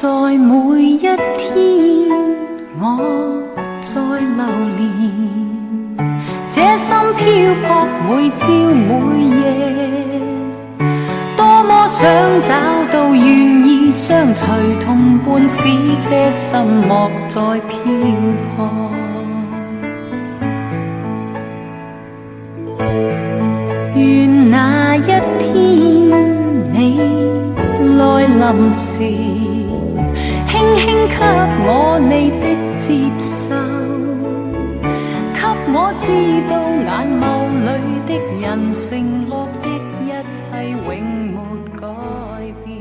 在每一天，我在流连，这心漂泊每朝每夜，多么想找到愿意相随同伴，使这心莫再漂泊。愿那一天你来临时，轻轻给我你的接受，给我知道眼眸里的人承诺的一切永没改变。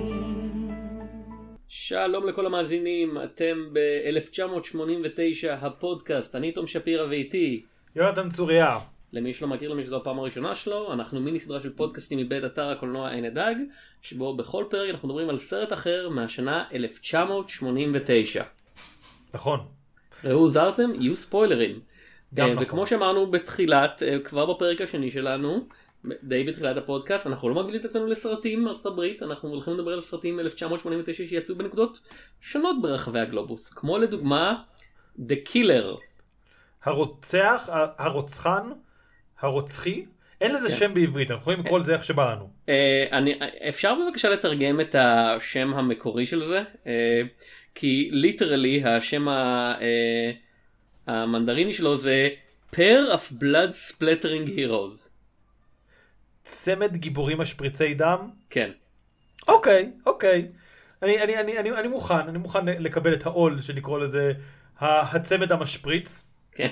שלום לכל המאזינים, אתם ב-1989 הפודקאסט, אני תום שפירא ואיתי. יונתן צוריה. למי שלא מכיר למי שזו הפעם הראשונה שלו, אנחנו מיני סדרה של פודקאסטים מבית אתר הקולנוע עין הדג, שבו בכל פרק אנחנו מדברים על סרט אחר מהשנה 1989. נכון. ראו הוזהרתם, יהיו ספוילרים. גם אה, נכון. וכמו שאמרנו בתחילת, אה, כבר בפרק השני שלנו, די בתחילת הפודקאסט, אנחנו לא מגבילים את עצמנו לסרטים מארצות הברית, אנחנו הולכים לדבר על סרטים מ-1989 שיצאו בנקודות שונות ברחבי הגלובוס, כמו לדוגמה The Killer. הרוצח, הרוצחן, הרוצחי, אין לזה כן. שם בעברית, אנחנו יכולים לקרוא לזה איך שבא לנו. אה, אני, אפשר בבקשה לתרגם את השם המקורי של זה? אה, כי ליטרלי השם ה, אה, המנדריני שלו זה pair of blood splattering heroes. צמד גיבורים משפריצי דם? כן. אוקיי, אוקיי. אני, אני, אני, אני, אני מוכן, אני מוכן לקבל את העול שנקרא לזה הצמד המשפריץ. כן.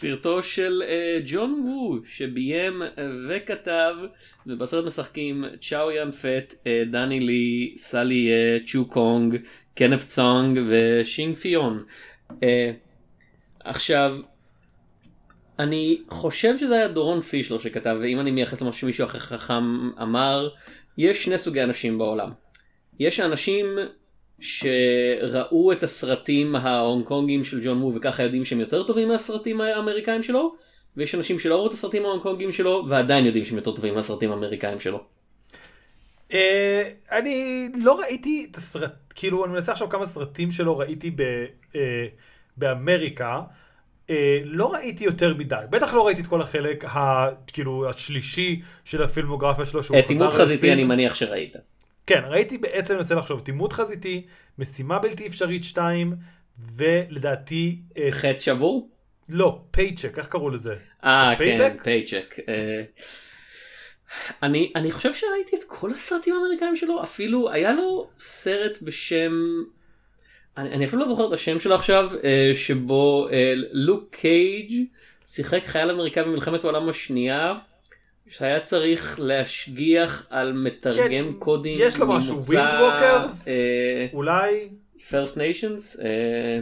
סרטו של אה, ג'ון וו שביים וכתב ובסרט משחקים צ'או יאן פט, אה, דני לי, סלי אה, צ'ו קונג, קנף צונג ושינג פיון. אה, עכשיו אני חושב שזה היה דורון פישלר שכתב ואם אני מייחס למשהו שמישהו אחר חכם אמר יש שני סוגי אנשים בעולם. יש אנשים שראו את הסרטים ההונג קונגים של ג'ון וו וככה יודעים שהם יותר טובים מהסרטים האמריקאים שלו ויש אנשים שלא ראו את הסרטים ההונג קונגים שלו ועדיין יודעים שהם יותר טובים מהסרטים האמריקאים שלו. אה, אני לא ראיתי את הסרט, כאילו אני מנסה עכשיו כמה סרטים שלו ראיתי ב, אה, באמריקה. אה, לא ראיתי יותר מדי, בטח לא ראיתי את כל החלק ה, כאילו השלישי של הפילמוגרפיה שלו שהוא את עימות חזר חזיתי לסין. אני מניח שראית. כן, ראיתי בעצם, אני מנסה לחשוב, עימות חזיתי, משימה בלתי אפשרית 2, ולדעתי, אה, חץ שבור? לא, Paycheck, איך קראו לזה? אה כן? Paycheck. אה, אני אני חושב שראיתי את כל הסרטים האמריקאים שלו אפילו היה לו סרט בשם אני, אני אפילו לא זוכר את השם שלו עכשיו אה, שבו לוק קייג' שיחק חייל אמריקאי במלחמת העולם השנייה שהיה צריך להשגיח על מתרגם כן, קודים יש לו משהו, ממוצא, Windtalkers? אה, אולי, First Nations, אה,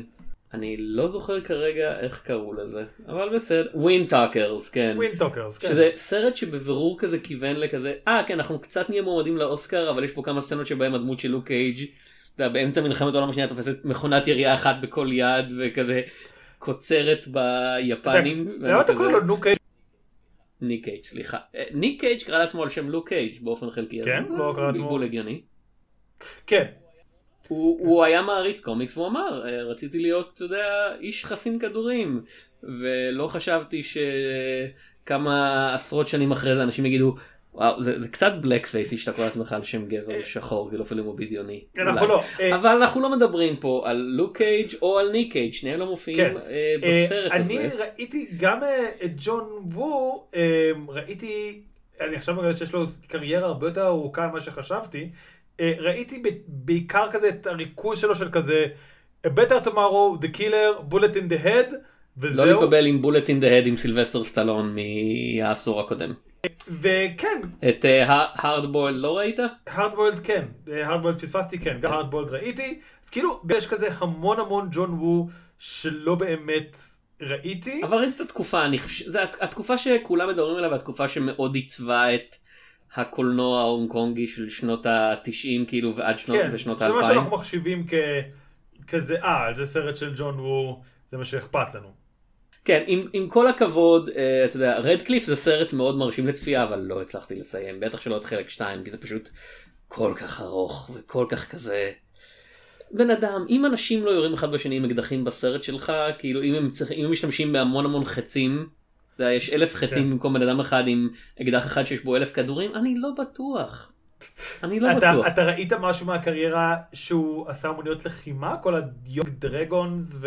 אני לא זוכר כרגע איך קראו לזה, אבל בסדר, Windtalkers, כן. Windtalkers, כן. שזה סרט שבבירור כזה כיוון לכזה, אה כן אנחנו קצת נהיה מועמדים לאוסקר אבל יש פה כמה סצנות שבהם הדמות של לוק קייג' באמצע מלחמת העולם השנייה תופסת מכונת ירייה אחת בכל יד וכזה קוצרת ביפנים. למה אתה קורא לו לוק קייג'? ניק קייג' סליחה. אה, ניק קייג' קרא לעצמו על שם לוק קייג' באופן חלקי. כן? הוא קרא לעצמו- בלבול הגיוני. כן. הוא, הוא היה מעריץ קומיקס והוא אמר "אה, רציתי להיות אתה יודע איש חסין כדורים ולא חשבתי שכמה עשרות שנים אחרי זה אנשים יגידו וואו זה, זה קצת blackface-y שאתה קורא לעצמך על שם גבר שחור כאילו אפילו בדיוני. כן, אנחנו. לא. אה, אבל אנחנו לא מדברים פה על לוק קייג' או על ניק קייג' שניהם לא מופיעים כן. אה, אה, בסרט אני הזה. ראיתי גם אה, את ג'ון וו, אה, ראיתי, אני עכשיו מגלה שיש לו קריירה הרבה יותר ארוכה ממה שחשבתי, אה, ראיתי ב- בעיקר כזה את הריכוז שלו של כזה A Better Tomorrow, The Killer, Bullet in the Head, לא וזהו. להתבלבל עם Bullet in the Head עם סילבסטר סטלון מהעשור הקודם. וכן, את Hard Boiled לא ראית? Hard Boiled כן, Hard Boiled פספסתי כן, גם Hard Boiled ראיתי, אז כאילו יש כזה המון המון ג'ון וו שלא באמת ראיתי. אבל ראית את התקופה, אני חושב, זה הת- התקופה שכולם מדברים עליה והתקופה שמאוד עיצבה את הקולנוע ההונג קונגי של שנות ה-90 כאילו ועד שנות כן, ושנות זה מה ה-2000. שאנחנו מחשיבים כ... כזה, אה, זה סרט של ג'ון וו, זה מה שאכפת לנו. כן, עם, עם כל הכבוד, אה, אתה יודע, רדקליף זה סרט מאוד מרשים לצפייה, אבל לא הצלחתי לסיים, בטח שלא את חלק 2, כי זה פשוט כל כך ארוך וכל כך כזה, בן אדם, אם אנשים לא יורים אחד בשני עם אקדחים בסרט שלך, כאילו אם הם, צריך, אם הם משתמשים בהמון המון חצים, אתה יודע, יש אלף חצים כן. במקום בן אדם אחד עם אקדח אחד שיש בו אלף כדורים, אני לא בטוח. אני לא אתה, בטוח. אתה ראית משהו מהקריירה שהוא עשה המוניות לחימה? כל הדיוג דרגונס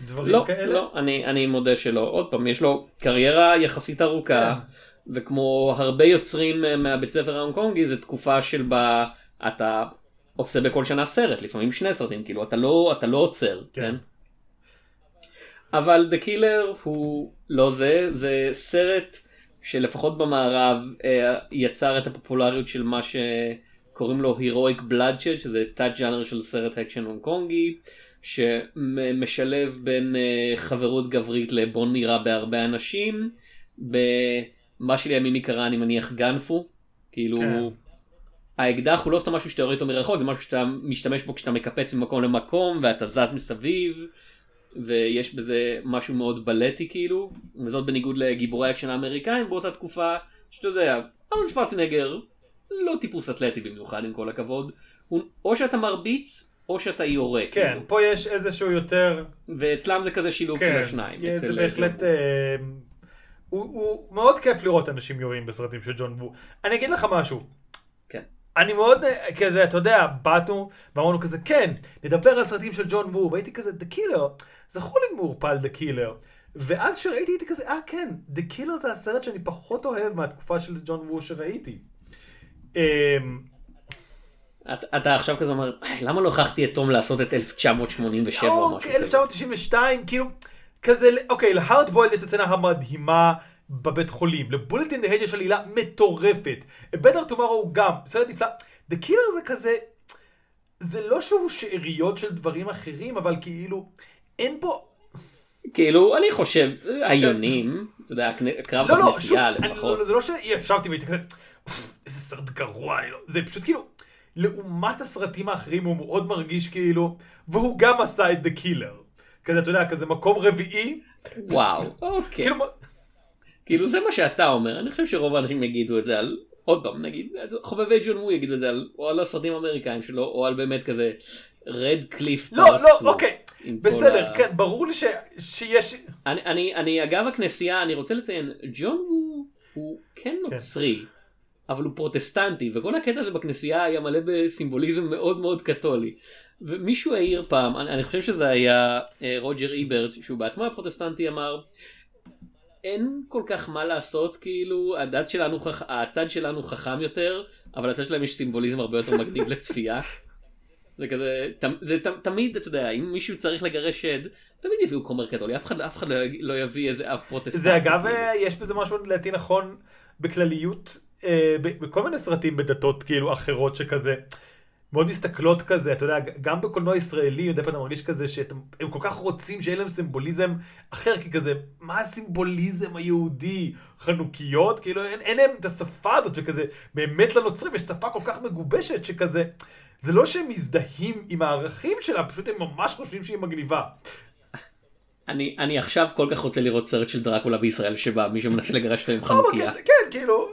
ודברים לא, כאלה? לא, אני, אני מודה שלא. עוד פעם, יש לו קריירה יחסית ארוכה, כן. וכמו הרבה יוצרים אה, מהבית ספר ההונג קונגי, זו תקופה של בה אתה עושה בכל שנה סרט, לפעמים שני סרטים, כאילו אתה לא, אתה לא עוצר, כן. כן? אבל The Killer הוא לא זה, זה סרט שלפחות במערב אה, יצר את הפופולריות של מה שקוראים לו Heroic Bloodshed, שזה תת ג'אנר של סרט אקשן הונג קונגי, שמשלב בין אה, חברות גברית לבין ירייה בהרבה אנשים, במה שלימים ייקרא אני מניח gun fu, כאילו כן. האקדח הוא לא סתם משהו שאתה יורה איתו מרחוק, זה משהו שאתה משתמש בו כשאתה מקפץ ממקום למקום ואתה זז מסביב. ויש בזה משהו מאוד בלטי כאילו, וזאת בניגוד לגיבורי האקשן האמריקאים באותה תקופה, שאתה יודע, ארנולד שוורצנגר לא טיפוס אתלטי במיוחד עם כל הכבוד, הוא או שאתה מרביץ או שאתה יורה, כן, כאילו. פה יש איזשהו יותר... ואצלם זה כזה שילוב כן, של השניים. זה אצל- בהחלט... אה, הוא, הוא מאוד כיף לראות אנשים יורים בסרטים של ג'ון וו. אני אגיד לך משהו. כן. אני מאוד אה, כזה, אתה יודע, באנו ואמרנו כזה, כן, נדבר על סרטים של ג'ון וו, והייתי כזה, The Killer, זכור לי מעורפל The Killer. ואז כשראיתי הייתי כזה, אה כן, The Killer זה הסרט שאני פחות אוהב מהתקופה של ג'ון וו שראיתי. אמ, אתה- אתה עכשיו כזה אומר, "איי, למה לא הכרחתי את תום לעשות את 1987 או משהו כזה. 1992, כאילו, כזה, אוקיי, ל Hard Boiled יש את הסצנה המדהימה בבית חולים, ל Bullet in the Head יש עלילה מטורפת, Better Tomorrow גם, סרט נפלא, The Killer זה כזה, זה לא שהוא שאריות של דברים אחרים, אבל כאילו, אין פה, כאילו אני חושב היונים, אתה יודע, הקרב לא, לא, בכנסייה לפחות. לא, זה לא שישבתי והייתי כזה, "אוף, איזה סרט גרוע, זה פשוט כאילו, לעומת הסרטים האחרים הוא מאוד מרגיש כאילו, והוא גם עשה את דה קילר. כזה, אתה יודע, כזה מקום רביעי, וואו, אוקיי. כאילו, כאילו זה מה שאתה אומר, אני חושב שרוב האנשים יגידו את זה על, עוד פעם נגיד, חובבי ג'ון וו יגידו את זה על, או על הסרטים האמריקאים שלו, או על באמת כזה רד קליף. לא, לא, אוקיי, בסדר, כן, ברור לי ש- שיש... אני, אני, אני אגב הכנסייה, אני רוצה לציין, ג'ון וו הוא כן נוצרי, אבל הוא פרוטסטנטי, וכל הקטע הזה בכנסייה היה מלא בסימבוליזם מאוד מאוד קתולי. ומישהו העיר פעם, אני, אני חושב שזה היה אה, רוג'ר איברט, שהוא בעצמו היה פרוטסטנטי, אמר, אין כל כך מה לעשות, כאילו, הדת שלנו, חכ... הצד שלנו חכם יותר, אבל הצד שלהם יש סימבוליזם הרבה יותר מגניב לצפייה. זה כזה, ת, זה ת, תמיד, אתה יודע, אם מישהו צריך לגרש שד, תמיד יביאו כומר קתולי, אף אחד, אף אחד לא, לא יביא איזה אב פרוטסטנטי. זה אגב. אה, יש בזה משהו לדעתי נכון בכלליות, אה, בכל מיני סרטים בדתות כאילו אחרות שכזה. מאוד מסתכלות כזה, אתה יודע, גם בקולנוע ישראלי, מדי פעם אתה מרגיש כזה שהם כל כך רוצים שאין להם סימבוליזם אחר, כי כזה, מה הסימבוליזם היהודי? חנוכיות? כאילו, אין, אין להם את השפה הזאת, וכזה, באמת לנוצרים יש שפה כל כך מגובשת, שכזה, זה לא שהם מזדהים עם הערכים שלה, פשוט הם ממש חושבים שהיא מגניבה. אני, אני עכשיו כל כך רוצה לראות סרט של דרקולה בישראל שבה מישהו מנסה לגרש אותו עם אבל חנוכיה. כן, כן, כאילו,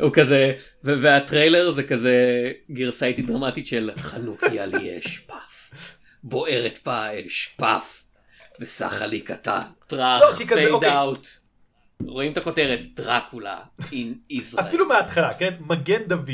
הוא כזה, והטריילר זה כזה גרסה איטית דרמטית של חנוכיה לי אש, פאף. בוערת באש, פאף. וסחה לי קטן. טראח, לא, פייד אוקיי. אאוט. רואים את הכותרת, דרקולה, אין ישראל. אפילו מההתחלה, כן? מגן דוד.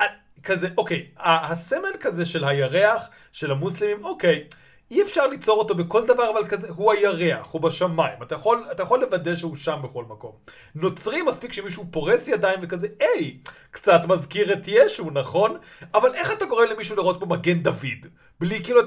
ה- כזה, אוקיי, הסמל כזה של הירח, של המוסלמים, אוקיי, אי אפשר ליצור אותו בכל דבר, אבל כזה, הוא הירח, הוא בשמיים. אתה יכול, אתה יכול לוודא שהוא שם בכל מקום. נוצרי מספיק שמישהו פורס ידיים וכזה, היי, קצת מזכיר את ישו, נכון? אבל איך אתה גורם למישהו לראות פה מגן דוד? בלי כאילו...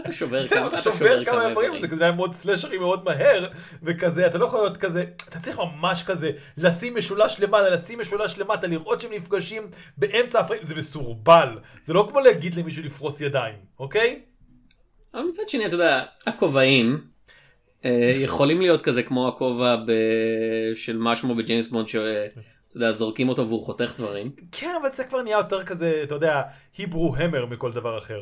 אתה שובר כמה, אתה שובר כמה איברים, זה כזה היה מאוד סלשרי מאוד מהר, וכזה, אתה לא יכול להיות כזה, אתה צריך ממש כזה, לשים משולש למעלה, לשים משולש למטה, לראות שהם נפגשים באמצע הפריים, זה מסורבל, זה לא כמו להגיד למישהו לפרוס ידיים, אוקיי? אבל מצד שני, אתה יודע, הכובעים אה, יכולים להיות כזה כמו הכובע ב- של מה שמו בג'יימס בונד, שאתה יודע, זורקים אותו והוא חותך דברים. כן, אבל זה כבר נהיה יותר כזה, אתה יודע, היברו המר מכל דבר אחר.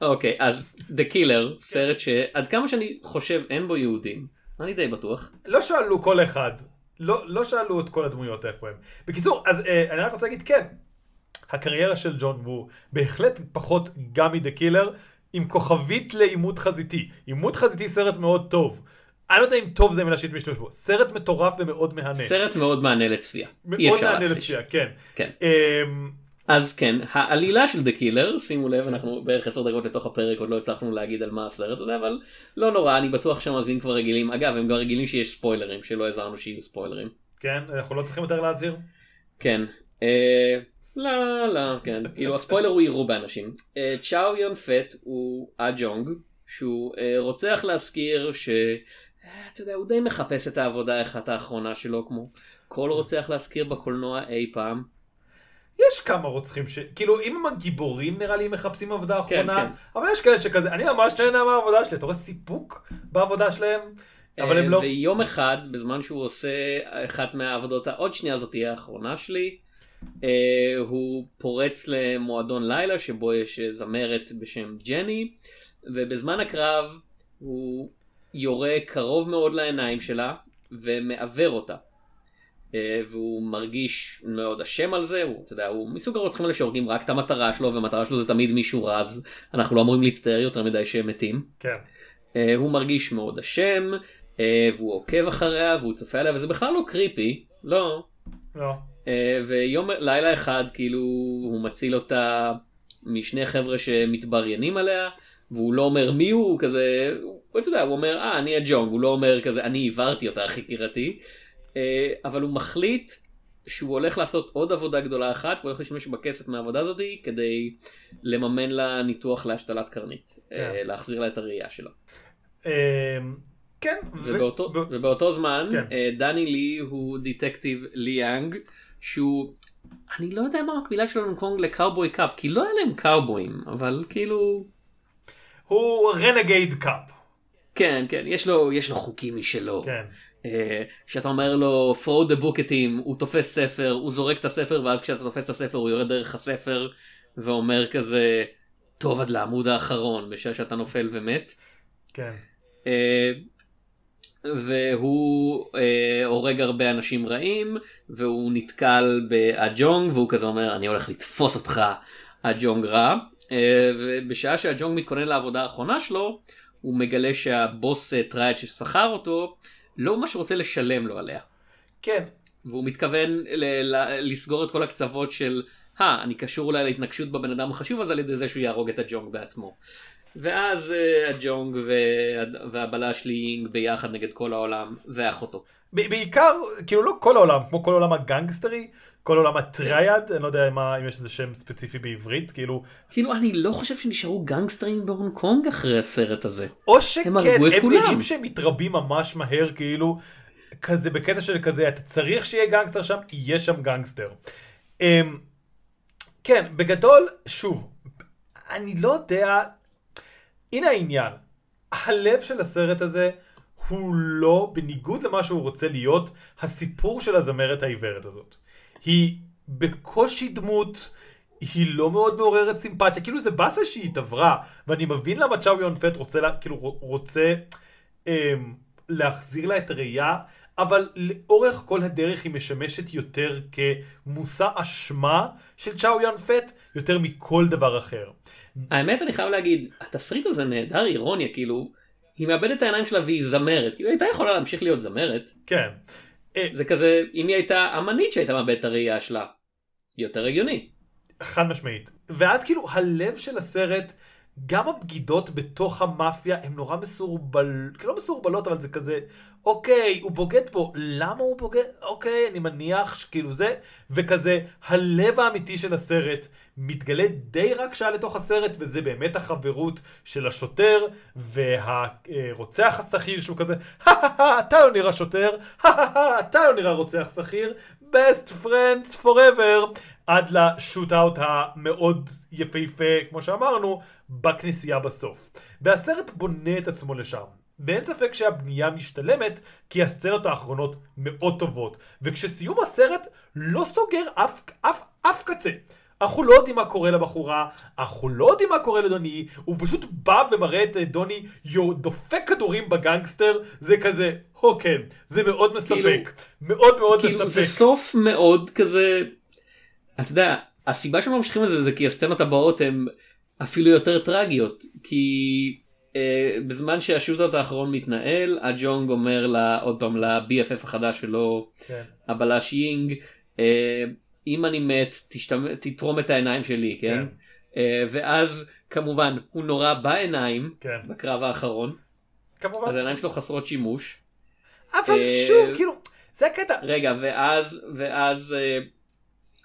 אוקיי, אז The Killer, סרט שעד כמה שאני חושב אין בו יהודים, אני די בטוח. לא שאלו כל אחד, לא, לא שאלו את כל הדמויות איפה הם. בקיצור, אז אה, אני רק רוצה להגיד, כן, הקריירה של ג'ון וו בהחלט פחות גם מ The Killer, עם כוכבית לעימות חזיתי. עימות חזיתי סרט מאוד טוב. אני לא יודע אם טוב זה מילה שהשתמשו בו. סרט מטורף ומאוד מהנה. סרט מאוד מהנה לצפייה. מאוד מהנה. לצפייה, כן. כן. אמ, אז כן, העלילה של The Killer, שימו לב, אנחנו בערך עשר דקות לתוך הפרק, עוד לא הצלחנו להגיד על מה הסרט הזה, אבל לא נורא, אני בטוח שהמאזינים כבר רגילים. אגב, הם גם רגילים שיש ספוילרים, שלא עזרנו שיהיו ספוילרים. כן, אנחנו לא צריכים יותר להזהיר. כן. לא, לא, כן. כאילו הספוילר הוא יראו באנשים. אה, צ'או יון פט הוא אג'ונג, שהוא אה, רוצח להזכיר ש... אה, אתה יודע, הוא די מחפש את העבודה האחת האחרונה שלו, כמו כל רוצח להזכיר בקולנוע אי פעם. יש כמה רוצחים ש... כאילו, אם הם הגיבורים נראה לי מחפשים עבודה אחרונה, כן. אבל יש כאלה שכזה, אני ממש נהנה מהעבודה שלי, אתה רואה סיפוק בעבודה שלהם? אבל הם לא... ויום אחד, בזמן שהוא עושה אחת מהעבודות, עוד שנייה זאת תהיה האחרונה שלי, הוא פורץ למועדון לילה שבו יש אה, זמרת בשם ג'ני, ובזמן הקרב הוא יורה קרוב מאוד לעיניים שלה ומעוור אותה. אה, והוא מרגיש מאוד אשם על זה, הוא, אתה יודע, הוא מסוג הרוצחים האלה שהורגים רק את המטרה שלו, והמטרה שלו זה תמיד מישהו רע, אז אנחנו לא אמורים להצטער יותר מדי שהם מתים. כן. אה, הוא מרגיש מאוד אשם, אה, והוא עוקב אחריה, והוא צופה עליה, וזה בכלל לא קריפי, לא. לא. אה, ויום, לילה אחד, כאילו, הוא מציל אותה משני חבר'ה שמתבריינים עליה, והוא לא אומר מי הוא, כזה, הוא, אתה יודע, הוא אומר, אה, אני הג'ונג, הוא לא אומר כזה, אני העברתי אותה, חקירתי, אה, אבל הוא מחליט שהוא הולך לעשות עוד עבודה גדולה אחת, והוא הולך להשתמש בכסף מהעבודה הזאת כדי לממן לה ניתוח להשתלת קרנית, אה, כן. להחזיר לה את הראייה שלה. כן. ו- ובאותו, ב- ובאותו זמן כן. דני לי הוא דטקטיב לי יינג שהוא אני לא יודע מה המקבילה שלו להונג קונג ל cowboy cop כי לא היה להם קאובויים אבל כאילו הוא renegade cop. כן כן יש לו יש לו חוקים משלו כן. אה, כשאתה אומר לו book at him הוא תופס ספר הוא זורק את הספר ואז כשאתה תופס את הספר הוא יורד דרך הספר ואומר כזה טוב עד לעמוד האחרון בשעה שאתה נופל ומת. כן. אה, והוא אה, הורג הרבה אנשים רעים והוא נתקל באג'ונג והוא כזה אומר אני הולך לתפוס אותך אג'ונג רע אה, ובשעה שאג'ונג מתכונן לעבודה האחרונה שלו הוא מגלה שהבוס אה, טריאד ששכר אותו לא ממש רוצה לשלם לו עליה כן. והוא מתכוון ל- ל- לסגור את כל הקצוות של אה אני קשור אולי להתנקשות בבן אדם החשוב הזה על ידי זה שהוא יהרוג את אה ג'ונג בעצמו. ואז אה, אה ג'ונג וה- והבלש לי יינג ביחד נגד כל העולם ואחותו. בעיקר, כאילו לא כל העולם, כמו כל עולם הגנגסטרי, כל עולם הטריאד, אני לא יודע מה, אם יש איזה שם ספציפי בעברית, כאילו, כאילו אני לא חושב שנשארו גנגסטרים בהונג קונג אחרי הסרט הזה. או שכן, הם הרגו אותם. נראים שהם מתרבים ממש מהר, כאילו, כזה בקטע של כזה, אתה צריך שיהיה גנגסטר שם, יהיה שם גנגסטר. אמ, כן, בגדול, שוב, אני לא יודע, הנה העניין, הלב של הסרט הזה הוא לא, בניגוד למה שהוא רוצה להיות, הסיפור של הזמרת העיוורת הזאת. היא בקושי דמות, היא לא מאוד מעוררת סימפתיה, כאילו זה באסה שהיא התעברה, ואני מבין למה צ'או יון פט רוצה, לה, כאילו רוצה אמ, להחזיר לה את הראייה, אבל לאורך כל הדרך היא משמשת יותר כמושא אשמה של צ'או יון פט, יותר מכל דבר אחר. האמת אני חייב להגיד התסריט הזה נהדר אירוניה כאילו היא מאבדת את העיניים שלה והיא זמרת כאילו היא הייתה יכולה להמשיך להיות זמרת כן. אה, זה כזה אם היא הייתה אמנית שהייתה מאבדת את הראייה שלה. יותר הגיוני. חד משמעית. ואז כאילו הלב של הסרט, גם הבגידות בתוך המאפיה הן נורא מסורבל, כאילו לא מסורבלות אבל זה כזה, אוקיי, הוא בוגד פה, למה הוא בוגד? אוקיי, אני מניח שכאילו זה, וכזה, הלב האמיתי של הסרט מתגלה די רק שעה לתוך הסרט, וזה באמת החברות של השוטר והרוצח השכיר שהוא כזה, אתה לא נראה שוטר, אתה לא נראה רוצח שכיר, best friends forever, עד לשוט-אאוט המאוד יפהפה, כמו שאמרנו, בכנסייה בסוף. והסרט בונה את עצמו לשם. ואין ספק שהבנייה משתלמת, כי הסצנות האחרונות מאוד טובות. וכשסיום הסרט לא סוגר אף, אף, אף קצה. אנחנו לא יודעים מה קורה לבחורה, אנחנו לא יודעים מה קורה לדוני, הוא פשוט בא ומראה את אה, דוני יו- דופק כדורים בגנגסטר, זה כזה, כן, זה מאוד מספק, כאילו- מאוד מאוד כאילו מספק. זה סוף מאוד כזה אתה יודע הסיבה שהם ממשיכים את זה זה כי הסצנות הבאות הן אפילו יותר טרגיות כי אה, בזמן שהשוטות האחרון מתנהל הג'ונג אומר לה עוד פעם ל-BFF החדש שלו כן. הבלש יינג אה, אם אני מת תשתמ... תתרום את העיניים שלי כן, כן. אה, ואז כמובן הוא נורה בעיניים כן. בקרב האחרון כמובן. אז העיניים שלו חסרות שימוש. אבל אה, שוב, כאילו, זה הקטע. רגע ואז ואז אה,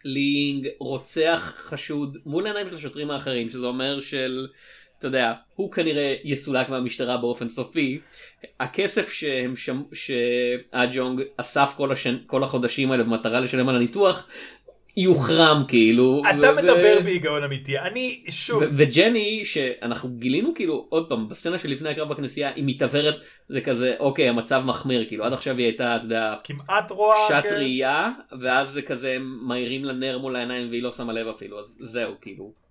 לינג רוצח חשוד מול העיניים של השוטרים האחרים שזה אומר של אתה יודע הוא כנראה יסולק מהמשטרה באופן סופי. הכסף שהם שם שהג'ונג אסף כל, השן, כל החודשים האלה במטרה לשלם על הניתוח יוחרם כאילו אתה ו- מדבר ו- בהיגיון אמיתי. אני, שוב, ו- וג'ני שאנחנו גילינו כאילו עוד פעם בסצנה שלפני הקרב בכנסייה היא מתעוורת זה כזה אוקיי המצב מחמיר כאילו עד עכשיו היא הייתה אתה יודע כמעט רואה. שעת כן. ראייה ואז זה כזה הם מאירים לה נר מול העיניים והיא לא שמה לב אפילו אז זהו כאילו.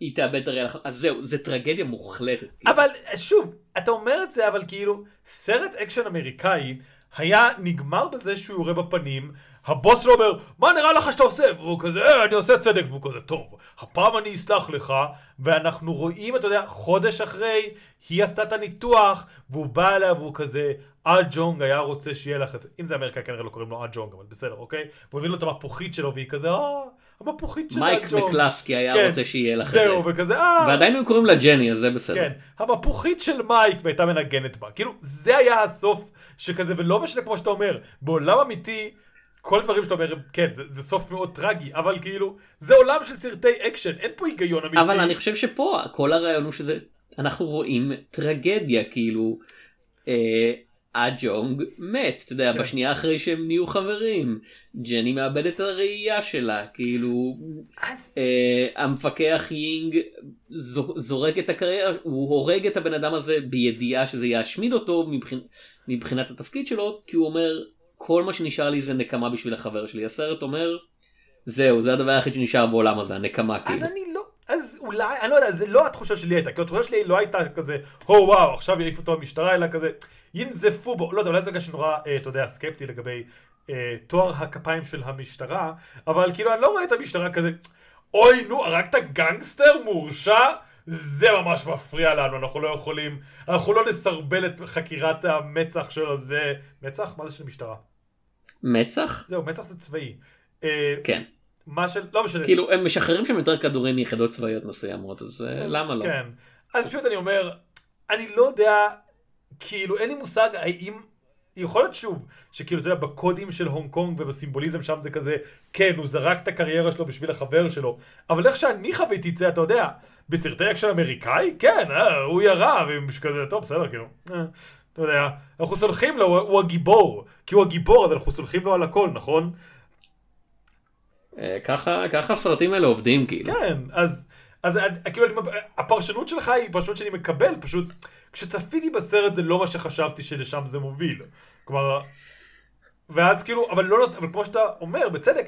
היא תאבד את הראייה אז זהו זה טרגדיה מוחלטת. כאילו. אבל שוב, אתה אומר את זה, אבל כאילו, סרט אקשן אמריקאי היה נגמר בזה שהוא יורה בפנים, הבוס שלו אומר, מה נראה לך שאתה עושה? והוא כזה, אה, אני עושה צדק, והוא כזה, טוב, הפעם אני אסלח לך, ואנחנו רואים, אתה יודע, חודש אחרי, היא עשתה את הניתוח, והוא בא אליה והוא כזה, אה ג'ונג היה רוצה שיהיה לך את זה. אם זה אמריקה כנראה לא קוראים לו אה ג'ונג, אבל בסדר, אוקיי? והוא הביא לו את המפוחית שלו, והיא כזה, אה, המפוחית של מייק אה ג'ונג. מקלסקי היה כן, רוצה שיהיה לך את זה. זהו, וכזה, אה, ועדיין היו קוראים לה ג'ני אז זה בסדר. כן, המפוחית של מייק והייתה מנגנת בה. כאילו, זה היה הסוף שכזה, ולא משנה כמו שאתה אומר, בעולם אמיתי, כל הדברים שאתה אומר, כן, זה, זה סוף מאוד טרגי, אבל כאילו, זה עולם של סרטי אקשן, אין פה היגיון אמיתי. אבל אני חושב שפה כל הרעיון הוא שזה אנחנו רואים טרגדיה כאילו אה, הג'ונג מת אתה יודע כן. בשנייה אחרי שהם נהיו חברים ג'ני מאבדת את הראייה שלה כאילו אז, אה, המפקח יינג זו- זורק את הקריירה הוא הורג את הבן אדם הזה בידיעה שזה ישמיד אותו מבחינ... מבחינת התפקיד שלו כי הוא אומר כל מה שנשאר לי זה נקמה בשביל החבר שלי הסרט אומר זהו זה הדבר היחיד שנשאר בעולם הזה הנקמה כאילו. אז אני לא, אז אולי, אני לא יודע, זה לא התחושה שלי הייתה, כי התחושה שלי לא הייתה כזה, הו וואו, עכשיו יעיפו אותו במשטרה, אלא כזה, ינזפו בו, לא יודע, אולי זה בגלל שנורא, אה, אתה יודע, סקפטי לגבי אה, תואר הכפיים של המשטרה, אבל כאילו, אני לא רואה את המשטרה כזה, אוי, נו, הרגת גנגסטר מורשע? זה ממש מפריע לנו, אנחנו לא יכולים, אנחנו לא נסרבל את חקירת המצח של הזה. מצ"ח? מה זה של משטרה? מצ"ח? זהו, מצ"ח זה צבאי. אה, כן. מה של, לא משנה. כאילו הם משחררים שם יותר כדורים מיחידות צבאיות מסוימות אז אה, למה לא? כן. אז פשוט אני אומר, אני לא יודע, כאילו אין לי מושג האם, יכול להיות שוב, שכאילו אתה יודע, בקודים של הונג קונג ובסימבוליזם שם זה כזה, כן, הוא זרק את הקריירה שלו בשביל החבר שלו, אבל איך שאני חוויתי את זה, אתה יודע, בסרטי אקשן אמריקאי, כן, אה, הוא ירה, וכזה, טוב, בסדר, כאילו, אה, אתה יודע, אנחנו סולחים לו, הוא, הגיבור, כי הוא הגיבור, אז אנחנו סולחים לו על הכל, נכון? אה, ככה ככה הסרטים האלה עובדים כאילו. כן, אז, אז אני- כאילו, הפרשנות שלך היא פרשנות שאני מקבל, פשוט כשצפיתי בסרט זה לא מה שחשבתי שלשם זה מוביל. כלומר, ואז כאילו, אבל לא, אבל כמו שאתה אומר, בצדק,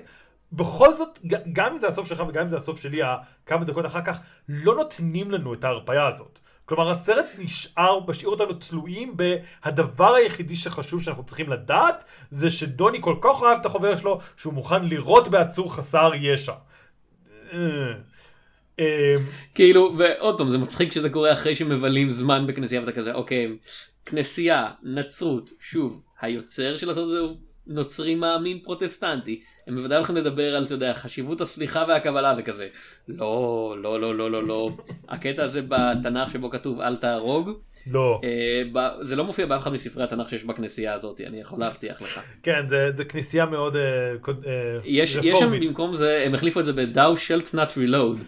בכל זאת, גם אם זה הסוף שלך וגם אם זה הסוף שלי, כמה דקות אחר כך, לא נותנים לנו את ההרפאיה הזאת. כלומר, הסרט נשאר, משאיר אותנו תלויים בהדבר היחידי שחשוב שאנחנו צריכים לדעת, זה שדוני כל כך אוהב את החבר שלו, שהוא מוכן לירות בעצור חסר ישע. אה, אה, כאילו ועוד פעם זה מצחיק שזה קורה אחרי שמבלים זמן בכנסייה ואתה כזה אוקיי כנסייה נצרות שוב היוצר של הסרט הזה הוא נוצרי מאמין פרוטסטנטי הם בוודאי הולכים לדבר על אתה יודע חשיבות הסליחה והקבלה וכזה לא לא לא לא לא לא הקטע הזה בתנ"ך שבו כתוב אל תהרוג לא. אה, ב- זה לא מופיע באף אחד מספרי התנ"ך שיש בכנסייה הזאת אני יכול להבטיח לך כן, זה, זה כנסייה מאוד אה, אה, יש יש שם רפורמית. במקום זה הם החליפו את זה ב-Thou shalt not reload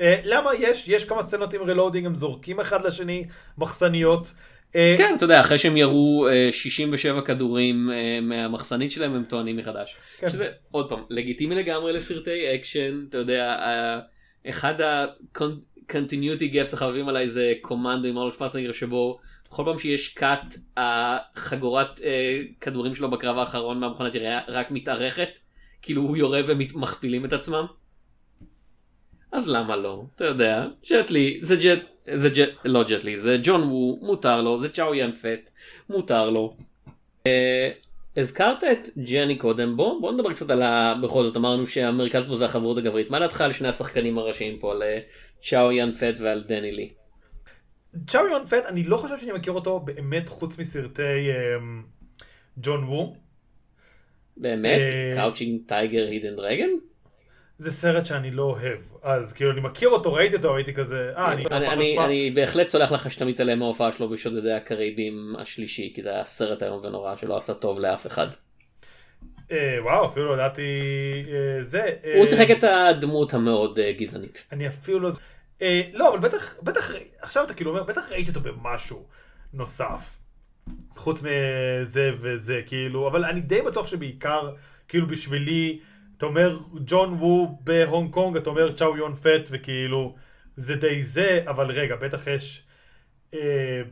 אה, למה יש? יש כמה סצנות עם reloading, הם זורקים אחד לשני מחסניות. אה, כן, אתה יודע, אחרי שהם ירו אה, 67 כדורים אה, מהמחסנית שלהם, הם טוענים מחדש. כן. שזה, עוד פעם, לגיטימי לגמרי לסרטי אקשן, אתה יודע, אה, אחד ה-continuity gaps החביבים עליי זה קומנדו עם ארלוק פרצנגר שבו כל פעם שיש קאט, החגורת אה, כדורים שלו בקרב האחרון מהמכונת ירייה רק מתארכת, כאילו הוא יורה ומכפילים את עצמם. אז למה לא? אתה יודע, ג'טלי, זה ג'ט, זה ג'ט, לא ג'טלי, זה ג'ון וו, מותר לו, זה צ'או יאן פט, מותר לו. אה, הזכרת את ג'ני קודם, בוא, בוא נדבר קצת על ה... בכל זאת אמרנו שהמרכז פה זה החברות הגברית. מה דעתך על שני השחקנים הראשיים פה, על אה, צ'או יון פאט ועל דני לי? צ'או יון פאט, אני לא חושב שאני מכיר אותו באמת חוץ מסרטי אמ, ג'ון וו. באמת? Crouching Tiger Hidden Dragon? זה סרט שאני לא אוהב. אז כאילו אני מכיר אותו, ראיתי אותו, הייתי כזה, אה, אני... אני, אני. אני בהחלט סולח לך שאתה מתעלם מההופעה שלו בשודדי הקאריביים השלישי, כי זה היה סרט איום ונורא שלא עשה טוב לאף אחד. אה, וואו, אפילו לא ידעתי אה, זה. אה, הוא שיחק את הדמות המאוד אה, גזענית. אני אפילו לא... אה, לא, אבל בטח, בטח, עכשיו אתה כאילו אומר, בטח ראיתי אותו במשהו נוסף. חוץ מזה וזה, כאילו, אבל אני די בטוח שבעיקר, כאילו בשבילי, אתה אומר ג'ון וו בהונג קונג, אתה אומר צ'או יון פט, וכאילו, זה די זה, אבל רגע, בטח יש, אה,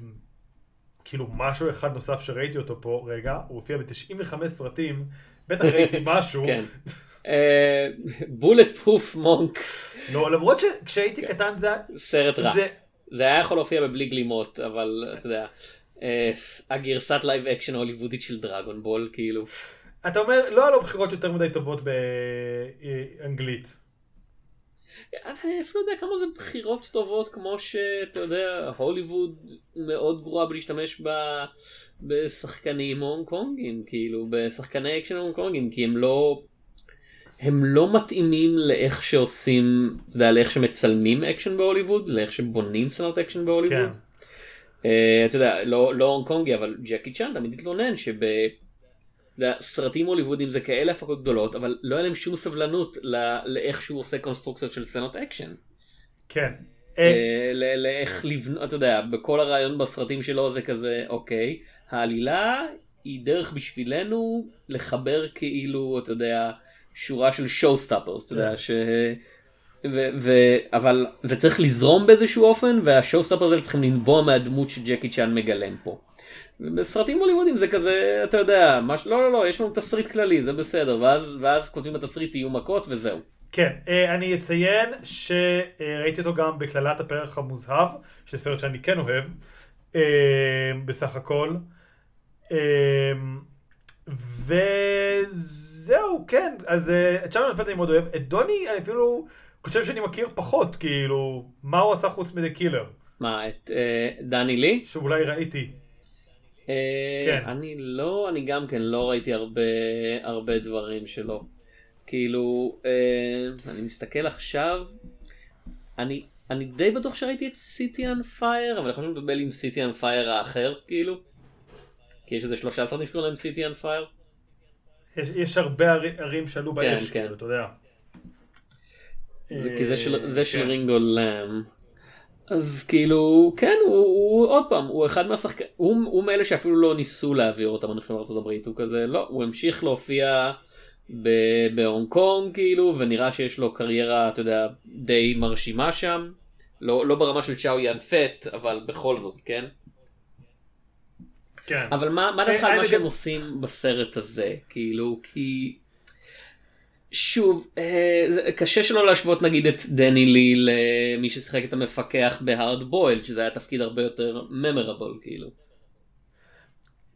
כאילו, משהו אחד נוסף שראיתי אותו פה, רגע, הוא הופיע ב-95 סרטים, בטח ראיתי משהו. כן. Bulletproof Monk, לא, למרות שכשהייתי קטן זה... סרט רע. זה... זה היה יכול להופיע בבלי גלימות, אבל אתה יודע, אה, הגרסת live action ההוליוודית של Dragon Ball, כאילו. אתה אומר, לא היה לו בחירות יותר מדי טובות באנגלית. אני אפילו יודע כמה זה בחירות טובות כמו שאתה יודע הוליווד מאוד גרועה בלהשתמש ב... בשחקנים הונג קונגים כאילו בשחקני אקשן הונג קונגים כי הם לא הם לא מתאימים לאיך שעושים אתה יודע לאיך שמצלמים אקשן בהוליווד לאיך שבונים סצנות אקשן בהוליווד. כן. אה, אתה יודע לא לא הונג קונגי אבל ג'קי צ'אן תמיד התלונן שב... סרטים הוליוודים זה כאלה הפקות גדולות אבל לא היה להם שום סבלנות ל- לאיך שהוא עושה קונסטרוקציות של סצנות אקשן. כן. אה, אה, ל- לאיך לבנות, אתה יודע, בכל הרעיון בסרטים שלו זה כזה, אוקיי, העלילה היא דרך בשבילנו לחבר כאילו, אתה יודע, שורה של stoppers, אתה יודע, כן. ש... ו- ו- אבל זה צריך לזרום באיזשהו אופן וה showstoppers האלה צריכים לנבוע מהדמות שג'קי צ'אן מגלם פה. בסרטים הוליוודים זה כזה אתה יודע מש... לא לא לא יש לנו תסריט כללי זה בסדר ואז ואז כותבים בתסריט יהיו מכות וזהו. כן, אה, אני אציין שראיתי אותו גם בקללת הפרח המוזהב, שזה סרט שאני כן אוהב, אה, בסך הכל. אה, וזהו, כן, אז את פט אני מאוד אוהב. את דוני אני אפילו חושב שאני מכיר פחות, כאילו, מה הוא עשה חוץ מדה קילר, מה את דני לי? שאולי ראיתי. אה, כן. אני לא, אני גם כן לא ראיתי הרבה, הרבה דברים שלו. כאילו, אה, אני מסתכל עכשיו, אני, אני די בטוח שראיתי את City on Fire, אבל יכולים לדבר עם City on Fire האחר, כאילו. כי יש איזה שלושה סרטים שקוראים להם City on Fire. יש, יש הרבה ערי- ערים שעלו באש, כן. כאילו, אתה יודע. כי זה של, זה של כן. רינגו לאם. אז כאילו, כן, הוא, הוא עוד פעם, הוא אחד מהשחקנים, הוא, הוא מאלה שאפילו לא ניסו להעביר אותם, אני חושב, לארצות הברית, הוא כזה, לא, הוא המשיך להופיע בהונג קונג, כאילו, ונראה שיש לו קריירה, אתה יודע, די מרשימה שם. לא, לא ברמה של צ'או יאן פט, אבל בכל זאת, כן? כן. אבל מה, מה דעתך אה, על מה אני שהם גם- עושים בסרט הזה? כאילו, כי... שוב, אה, קשה שלא להשוות נגיד את דני לי למי ששיחק את המפקח ב Hard Boiled, שזה היה תפקיד הרבה יותר memorable, כאילו.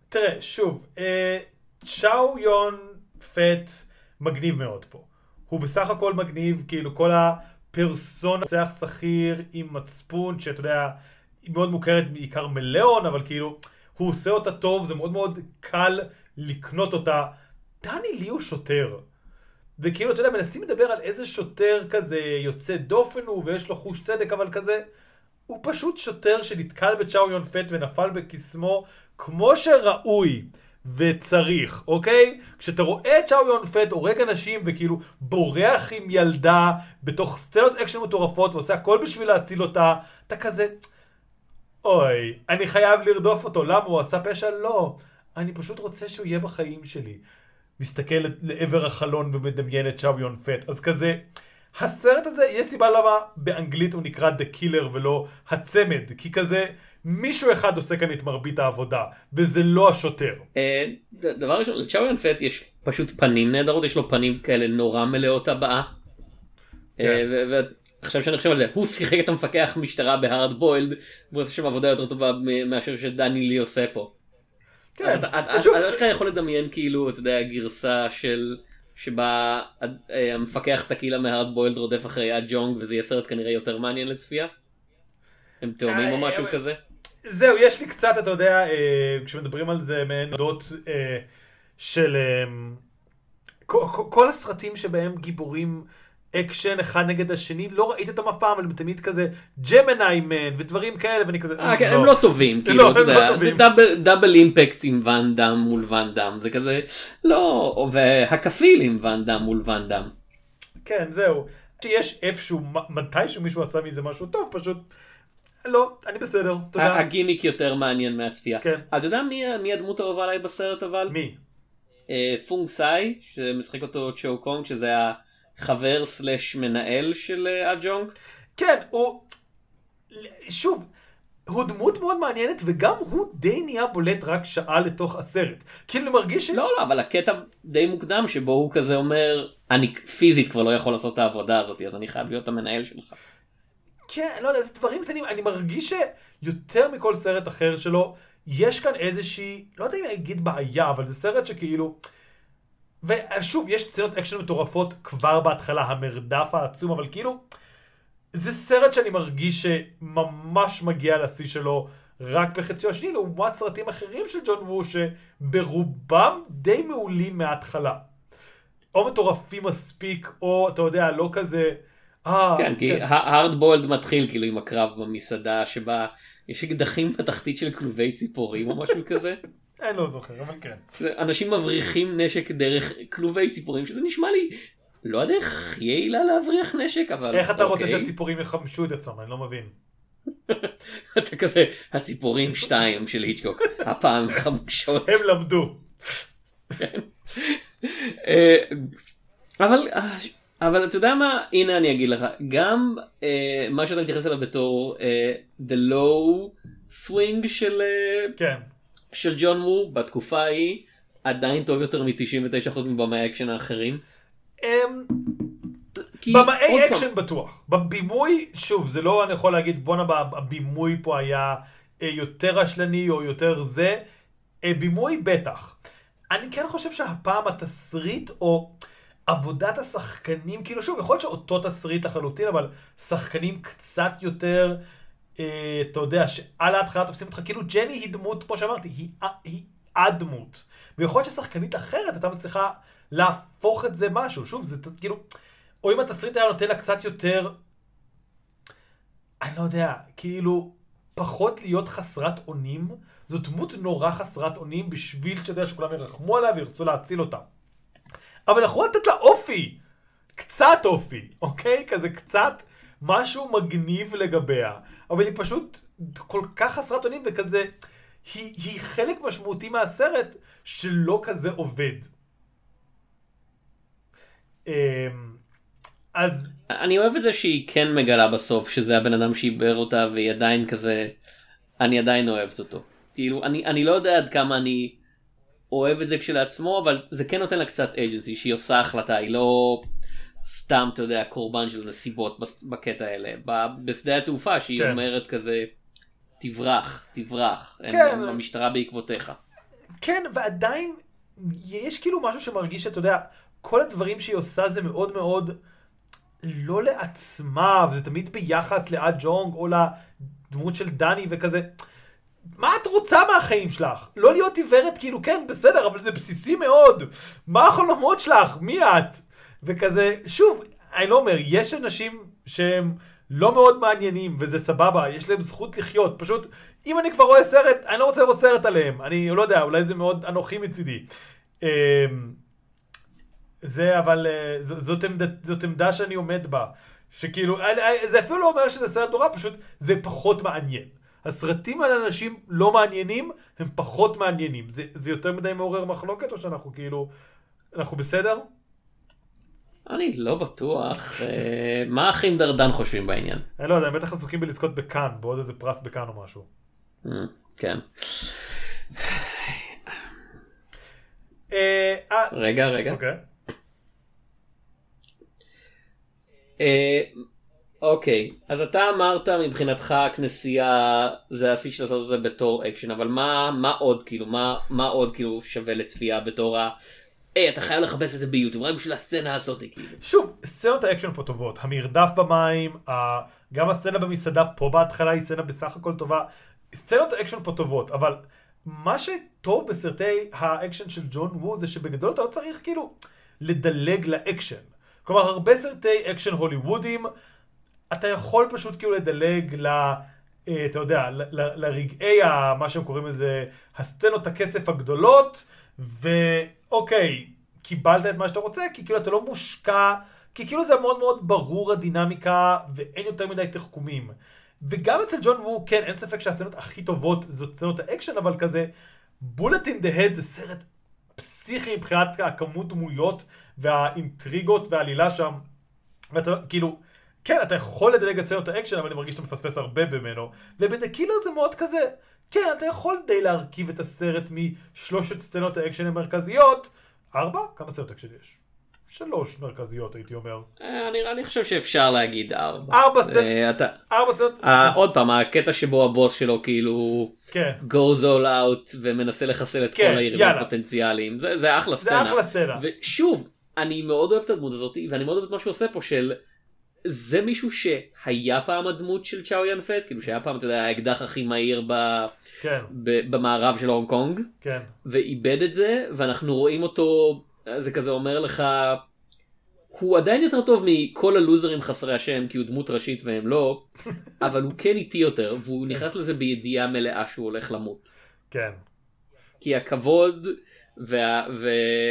תראה, שוב, אה, צ'או יון פט מגניב מאוד פה. הוא בסך הכל מגניב, כאילו כל הפרסונה, רוצח שכיר עם מצפון, שאתה יודע, היא מאוד מוכרת בעיקר מליאון, אבל כאילו, הוא עושה אותה טוב, זה מאוד מאוד קל לקנות אותה. דני לי הוא שוטר. וכאילו, אתה יודע, מנסים לדבר על איזה שוטר כזה יוצא דופן הוא, ויש לו חוש צדק, אבל כזה, הוא פשוט שוטר שנתקל בצ'או יון פט ונפל בקסמו כמו שראוי וצריך, אוקיי? כשאתה רואה את צ'או יון פט הורג אנשים וכאילו בורח עם ילדה בתוך סצנות אקשן מטורפות ועושה הכל בשביל להציל אותה, אתה כזה, אוי, אני חייב לרדוף אותו, למה הוא עשה פשע? לא. אני פשוט רוצה שהוא יהיה בחיים שלי. מסתכל לעבר החלון ומדמיין את צ'או יון פט, אז כזה, הסרט הזה, יש סיבה למה באנגלית הוא נקרא The Killer ולא הצמד, כי כזה, מישהו אחד עושה כאן את מרבית העבודה, וזה לא השוטר. אה, דבר ראשון, לצ'או יאן פט יש פשוט פנים נהדרות, יש לו פנים כאלה נורא מלאות הבעה. כן. אה, ועכשיו שאני חושב על זה, הוא שיחק את המפקח משטרה בהארד בוילד, והוא עושה שם עבודה יותר טובה מאשר שדני לי עושה פה. כן. אז אתה- אשכרה יכול לדמיין כאילו, אתה יודע, גרסה של... שבה אה, המפקח טקילה מ Hard Boiled רודף אחרי הג'ונג וזה יהיה סרט כנראה יותר מעניין לצפייה? הם תאומים או אה, משהו כזה? זהו, יש לי קצת, אתה יודע, אה, כשמדברים על זה, מעין נודות אה, של... אה, כל הסרטים שבהם גיבורים אקשן אחד נגד השני, לא ראיתי אותם אף פעם, אבל הם תמיד כזה Gemini Man ודברים כאלה, ואני כזה... אה, כן, הם לא טובים, לא, כאילו, אתה לא יודע. Double- Double Impact עם ואן דאם מול ואן דאם, זה כזה, לא, והכפיל עם ואן דאם מול ואן דאם. כן, זהו. שיש איפשהו, מתישהו מישהו עשה מזה משהו טוב, פשוט... לא, אני בסדר, תודה. הגימיק יותר מעניין מהצפייה. כן. אתה יודע מי מי הדמות האהובה עליי בסרט אבל? מי? אה, פונג סאי, שמשחק אותו צ'ו קונג, שזה החבר slash מנהל של אה, הג'ונג. כן, הוא... שוב, הוא דמות מאוד מעניינת, וגם הוא די נהיה בולט רק שעה לתוך הסרט. כאילו, מרגיש ש... לא, לא, אבל הקטע די מוקדם שבו הוא כזה אומר, אני פיזית כבר לא יכול לעשות את העבודה הזאת, אז אני חייב להיות המנהל שלך. כן, לא יודע, זה דברים קטנים. אני מרגיש שיותר מכל סרט אחר שלו, יש כאן איזושהי, לא יודע אם אני אגיד בעיה, אבל זה סרט שכאילו... ושוב, יש סצנות אקשן מטורפות כבר בהתחלה, המרדף העצום, אבל כאילו, זה סרט שאני מרגיש שממש מגיע לשיא שלו רק בחציו השני, לעומת סרטים אחרים של ג'ון וו, שברובם די מעולים מההתחלה. או מטורפים מספיק, או אתה יודע, לא כזה... אה, כן, כי הארד בולד מתחיל כאילו עם הקרב במסעדה שבה יש אקדחים בתחתית של כלובי ציפורים או משהו כזה. אני לא זוכר, אבל כן. אנשים מבריחים נשק דרך כלובי ציפורים שזה נשמע לי לא הדרך הכי יעילה להבריח נשק אבל איך אתה רוצה אוקיי. שהציפורים יחמשו את עצמם? אני לא מבין. אתה כזה הציפורים שתיים של היצ'קוק הפעם חמושות. הם למדו. אה, אבל אה, אבל אתה יודע מה הנה אני אגיד לך גם אה, מה שאתה מתייחס אליו בתור the low swing של כן. של ג'ון וו בתקופה ההיא עדיין טוב יותר מ-99% מבמאי האקשן האחרים. במאי אקשן בטוח. בבימוי, שוב, זה לא, אני יכול להגיד, בואנה, הבימוי פה היה אה, יותר רשלני או יותר זה. אה, בימוי בטח. אני כן חושב שהפעם התסריט או עבודת השחקנים, כאילו שוב, יכול להיות שאותו תסריט לחלוטין, אבל שחקנים קצת יותר, אתה יודע, שעל ההתחלה תופסים אותך, כאילו ג'ני היא דמות, כמו שאמרתי, היא, היא הדמות. ויכול להיות ששחקנית אחרת הייתה מצליחה להפוך את זה משהו. שוב, זה כאילו, או אם התסריט היה נותן לה קצת יותר, אני לא יודע, כאילו, פחות להיות חסרת אונים. זו דמות נורא חסרת אונים בשביל שאתה יודע שכולם ירחמו עליה וירצו להציל אותה. אבל אנחנו לתת לה אופי. קצת אופי, אוקיי? כזה קצת משהו מגניב לגביה. אבל היא פשוט כל כך חסרת אונים וכזה... היא, היא חלק משמעותי מהסרט שלא כזה עובד. אמ, אז אני אוהב את זה שהיא כן מגלה בסוף שזה הבן אדם שעיבר אותה והיא עדיין כזה אני עדיין אוהבת אותו. כאילו אני אני לא יודע עד כמה אני אוהב את זה כשלעצמו אבל זה כן נותן לה קצת אג'נסי שהיא עושה החלטה היא לא סתם אתה יודע קורבן של נסיבות בקטע האלה בשדה התעופה שהיא כן. אומרת כזה תברח תברח הם- כן. הם- המשטרה בעקבותיך. כן, ועדיין יש כאילו משהו שמרגיש שאתה יודע, כל הדברים שהיא עושה זה מאוד מאוד לא לעצמה, וזה תמיד ביחס לאד ג'ונג או לדמות של דני וכזה. מה את רוצה מהחיים שלך? לא להיות עיוורת כאילו, כן, בסדר, אבל זה בסיסי מאוד. מה החלומות שלך? מי את? וכזה, שוב, אני לא אומר, יש אנשים שהם לא מאוד מעניינים, וזה סבבה, יש להם זכות לחיות. פשוט, אם אני כבר רואה סרט, אני לא רוצה לראות סרט עליהם. אני לא יודע, אולי זה מאוד אנוכי מצידי. אמ, זה אבל, אה, זאת עמדה, זאת עמדה שאני עומד בה. שכאילו, זה אפילו לא אומר שזה סרט נורא, פשוט זה פחות מעניין. הסרטים על אנשים לא מעניינים, הם פחות מעניינים. זה, זה יותר מדי מעורר מחלוקת, או שאנחנו כאילו, אנחנו בסדר? אני לא בטוח אה, מה האחים דרדן חושבים בעניין. אני לא יודע, הם בטח עסוקים בלזכות בקאן, בעוד איזה פרס בקאן או משהו. אה, כן. אה, אה, רגע רגע. אוקיי. אוקיי, אז אתה אמרת מבחינתך כנסייה זה השיא של לעשות את זה בתור אקשן, אבל מה, מה עוד כאילו, מה, מה עוד כאילו שווה לצפייה בתור ה... היי, אתה חייב לחפש את זה ביוטיוב, רק בשביל הסצנה הזאת. שוב, סצנות האקשן פה טובות. המרדף במים. גם הסצנה במסעדה פה בהתחלה היא סצנה בסך הכל טובה. סצנות האקשן פה טובות, אבל מה שטוב בסרטי האקשן של ג'ון וו זה שבגדול אתה לא צריך כאילו לדלג לאקשן. כלומר, הרבה סרטי אקשן הוליוודיים, אתה יכול פשוט כאילו לדלג ל... אה, אתה יודע, לרגעי, מה שהם קוראים לזה, הסצנות הכסף הגדולות, ואוקיי, קיבלת את מה שאתה רוצה, כי כאילו אתה לא מושקע, כי כאילו זה מאוד מאוד ברור הדינמיקה, ואין יותר מדי תחכומים. וגם אצל ג'ון וו, כן, אין ספק שהסצנות הכי טובות זאת סצנות האקשן, אבל כזה, Bullet in the Head זה סרט פסיכי מבחינת הכמות דמויות והאינטריגות והעלילה שם. ואתה כאילו, כן, אתה יכול לדלג את סצנות האקשן, אבל אני מרגיש שאתה מפספס הרבה ממנו. וב The Killer זה מאוד כזה, כן, אתה יכול די להרכיב את הסרט משלושת סצנות האקשן המרכזיות. ארבע? כמה סצנות אקשן יש? שלוש מרכזיות הייתי אומר. אה, אני, אני חושב שאפשר להגיד ארבע. ארבע סצנות, אה, אתה, ארבע סצנות, אה, עוד פעם, הקטע שבו הבוס שלו כאילו כן. goes all out ומנסה לחסל את כן, כל היריבים. הפוטנציאליים, זה, זה אחלה זה סצנה. אחלה סצנה. ושוב, אני מאוד אוהב את הדמות הזאת, ואני מאוד אוהב את מה שהוא עושה פה של... זה מישהו שהיה פעם הדמות של צ'או יאן פט, כאילו שהיה פעם, אתה יודע, האקדח הכי מהיר ב, כן, ב, במערב של הונג קונג, כן. ואיבד את זה, ואנחנו רואים אותו, זה כזה אומר לך, הוא עדיין יותר טוב מכל הלוזרים חסרי השם, כי הוא דמות ראשית והם לא, אבל הוא כן איטי יותר, והוא נכנס לזה בידיעה מלאה שהוא הולך למות. כן. כי הכבוד, וה, ו,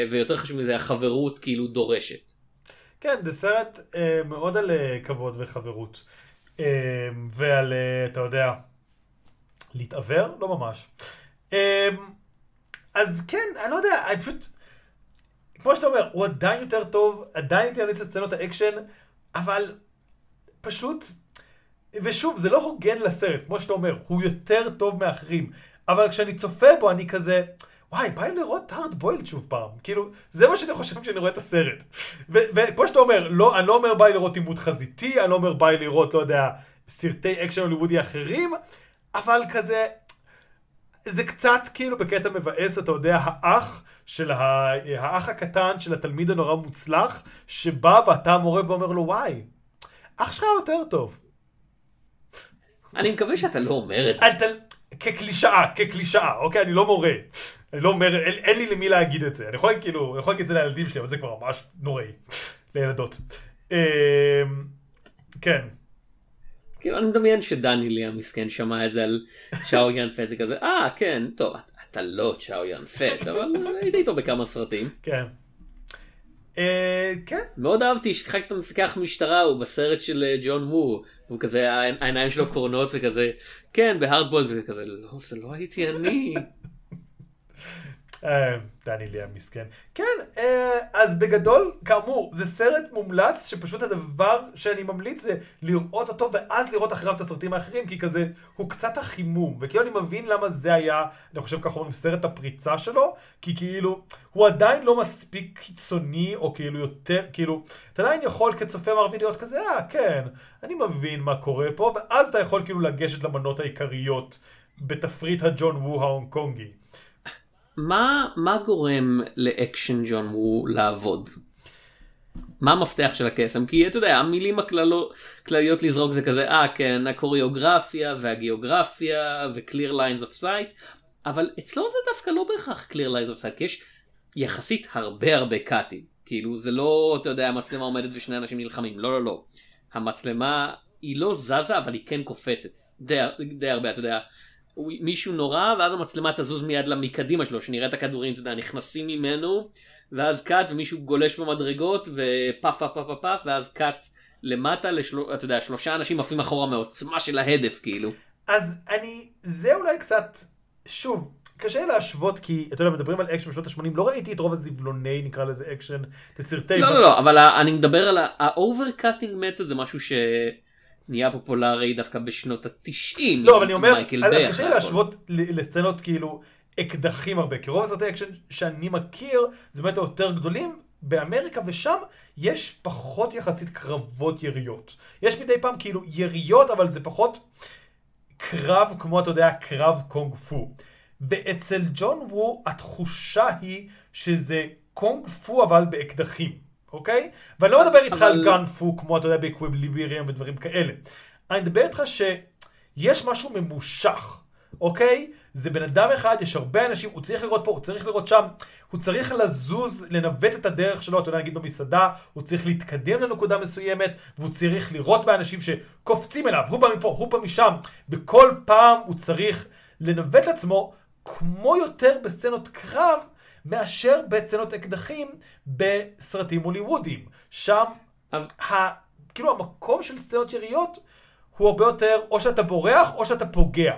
ויותר חשוב מזה, החברות כאילו דורשת. כן, זה סרט אה, מאוד על אה, כבוד וחברות. אה, ועל, אה, אתה יודע, להתעוור? לא ממש. אה, אז כן, אני לא יודע, אני פשוט... כמו שאתה אומר, הוא עדיין יותר טוב, עדיין הייתי ממליץ את סצנות האקשן, אבל פשוט... ושוב, זה לא הוגן לסרט, כמו שאתה אומר, הוא יותר טוב מאחרים. אבל כשאני צופה בו, אני כזה, וואי, בא לי לראות Hard Boiled שוב פעם. כאילו, זה מה שאני חושב כשאני רואה את הסרט. וכמו שאתה אומר, לא, אני לא אומר בא לי לראות עימות חזיתי, אני לא אומר בא לי לראות, לא יודע, סרטי אקשן הוליוודי אחרים, אבל כזה, זה קצת כאילו בקטע מבאס, אתה יודע, האח של ה... האח הקטן של התלמיד הנורא מוצלח, שבא ואתה המורה ואומר לו, וואי, אח שלך יותר טוב. אני מקווה שאתה לא אומר את זה. אתה, כקלישאה, כקלישאה, אוקיי? אני לא מורה. אני לא אומר, אין, אין לי למי להגיד את זה. אני יכול, כאילו, אני יכול להגיד את זה לילדים שלי, אבל זה כבר ממש נוראי. לילדות. אמ, כן. כאילו אני מדמיין שדני לי המסכן שמע את זה על צ'או יאן פט זה כזה אה כן טוב אתה- לא צ'או יאן פט אבל היית איתו בכמה סרטים כן. אה, כן. מאוד אהבתי ששיחקת מפקח משטרה הוא בסרט של אה, ג'ון וו הוא כזה העיניים שלו קורנות וכזה כן בהארדבולד וכזה לא זה לא הייתי אני דני לי המסכן. כן, אה, אז בגדול, כאמור, זה סרט מומלץ שפשוט הדבר שאני ממליץ זה לראות אותו ואז לראות אחריו את הסרטים האחרים, כי כזה, הוא קצת החימום, וכאילו אני מבין למה זה היה, אני חושב ככה אומרים, סרט הפריצה שלו, כי כאילו, הוא עדיין לא מספיק קיצוני, או כאילו יותר, כאילו, אתה עדיין יכול כצופה מערבי להיות כזה, אה, כן, אני מבין מה קורה פה, ואז אתה יכול כאילו לגשת למנות העיקריות בתפריט הג'ון וו ההונג קונגי. מה מה גורם לאקשן ג'ון וו לעבוד. מה המפתח של הקסם? כי אתה יודע המילים הכלליות לזרוק זה כזה אה כן הקוריאוגרפיה והגיאוגרפיה ו-clear lines of sight אבל אצלו זה דווקא לא בהכרח clear lines of sight כי יש יחסית הרבה הרבה קאטים כאילו זה לא אתה יודע המצלמה עומדת ושני אנשים נלחמים. לא לא לא. המצלמה היא לא זזה אבל היא כן קופצת. די, די הרבה אתה יודע מישהו נורא ואז המצלמה תזוז מיד מקדימה שלו שנראה את הכדורים אתה יודע נכנסים ממנו ואז קאט ומישהו גולש במדרגות ופף פף פף פף ואז קאט למטה לשלושה אתה יודע שלושה אנשים עפים אחורה מעוצמה של ההדף כאילו. אז אני, זה אולי קצת, שוב, קשה להשוות כי, אתה יודע, מדברים על אקשן בשנות ה-80, לא ראיתי את רוב הזבלוני, נקרא לזה אקשן, לסרטי... לא לא לא אבל אני מדבר על ה over cutting method זה משהו שנהיה פופולרי דווקא בשנות התשעים. לא, אבל אני אומר, אז קשה. להשוות לסצנות כאילו אקדחים הרבה, כי רוב הסרטי אקשן שאני מכיר, זה באמת היותר גדולים, באמריקה ושם יש פחות יחסית קרבות יריות. יש מדי פעם כאילו יריות, אבל זה פחות קרב כמו, אתה יודע, קרב קונג פו. ואצל ג'ון וו התחושה היא שזה קונג פו אבל באקדחים, אוקיי? ואני לא מדבר איתך אבל- על גן פו כמו, אתה יודע, באקוויבליביריום ודברים כאלה. אני מדבר איתך שיש משהו ממושך, אוקיי? זה בן אדם אחד, יש הרבה אנשים, הוא צריך לראות פה, הוא צריך לראות שם, הוא צריך לזוז, לנווט את הדרך שלו, אתה יודע, נגיד במסעדה, הוא צריך להתקדם לנקודה מסוימת, והוא צריך לראות באנשים שקופצים אליו, הוא בא מפה, הוא בא משם, וכל פעם הוא צריך לנווט עצמו כמו יותר בסצנות קרב, מאשר בסצנות אקדחים בסרטים הוליוודיים. שם ה, כאילו המקום של סצנות יריות הוא הרבה יותר או שאתה בורח או שאתה פוגע.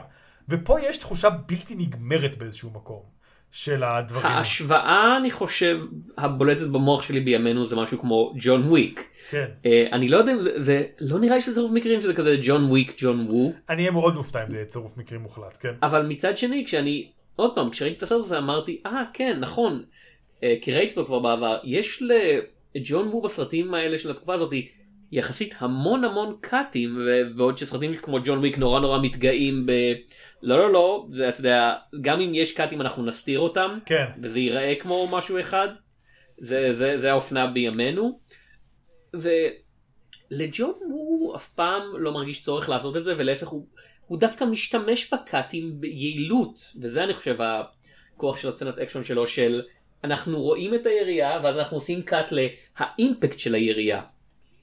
ופה יש תחושה בלתי נגמרת באיזשהו מקום של הדברים. ההשוואה, אני חושב, הבולטת במוח שלי בימינו זה משהו כמו ג'ון וויק. כן. אה, אני לא יודע אם זה, זה לא נראה לי שזה צירוף מקרים שזה כזה ג'ון וויק, ג'ון וו. אני אהיה מאוד מופתע אם זה יהיה צירוף מקרים מוחלט, כן. אבל מצד שני כשאני עוד פעם כשראיתי את הסרט הזה אמרתי אה כן נכון אה, כי ראיתי אותו כבר בעבר יש לג'ון וו בסרטים האלה של התקופה הזאת יחסית המון המון קאטים ובעוד שסרטים כמו ג'ון וויק נורא נורא מתגאים ב... לא לא לא זה אתה יודע גם אם יש קאטים אנחנו נסתיר אותם כן. וזה ייראה כמו משהו אחד זה זה זה האופנה בימינו. ולג'ון הוא אף פעם לא מרגיש צורך לעשות את זה ולהפך הוא, הוא דווקא משתמש בקאטים ביעילות וזה אני חושב הכוח של הסצנת אקשון שלו של אנחנו רואים את הירייה ואז אנחנו עושים קאט לאימפקט של הירייה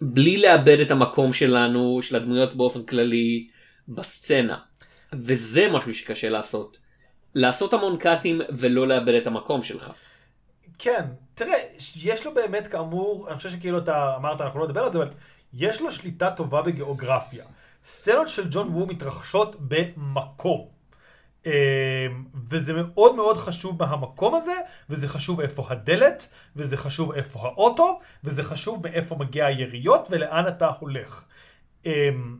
בלי לאבד את המקום שלנו של הדמויות באופן כללי בסצנה וזה משהו שקשה לעשות. לעשות המון קאטים ולא לאבד את המקום שלך. כן, תראה, יש לו באמת כאמור, אני חושב שכאילו אתה אמרת, אנחנו לא נדבר על זה, אבל יש לו שליטה טובה בגיאוגרפיה. סצנות של ג'ון וו מתרחשות במקום. אמ, וזה מאוד מאוד חשוב מהמקום הזה, וזה חשוב איפה הדלת, וזה חשוב איפה האוטו, וזה חשוב מאיפה מגיע היריות ולאן אתה הולך. אמ,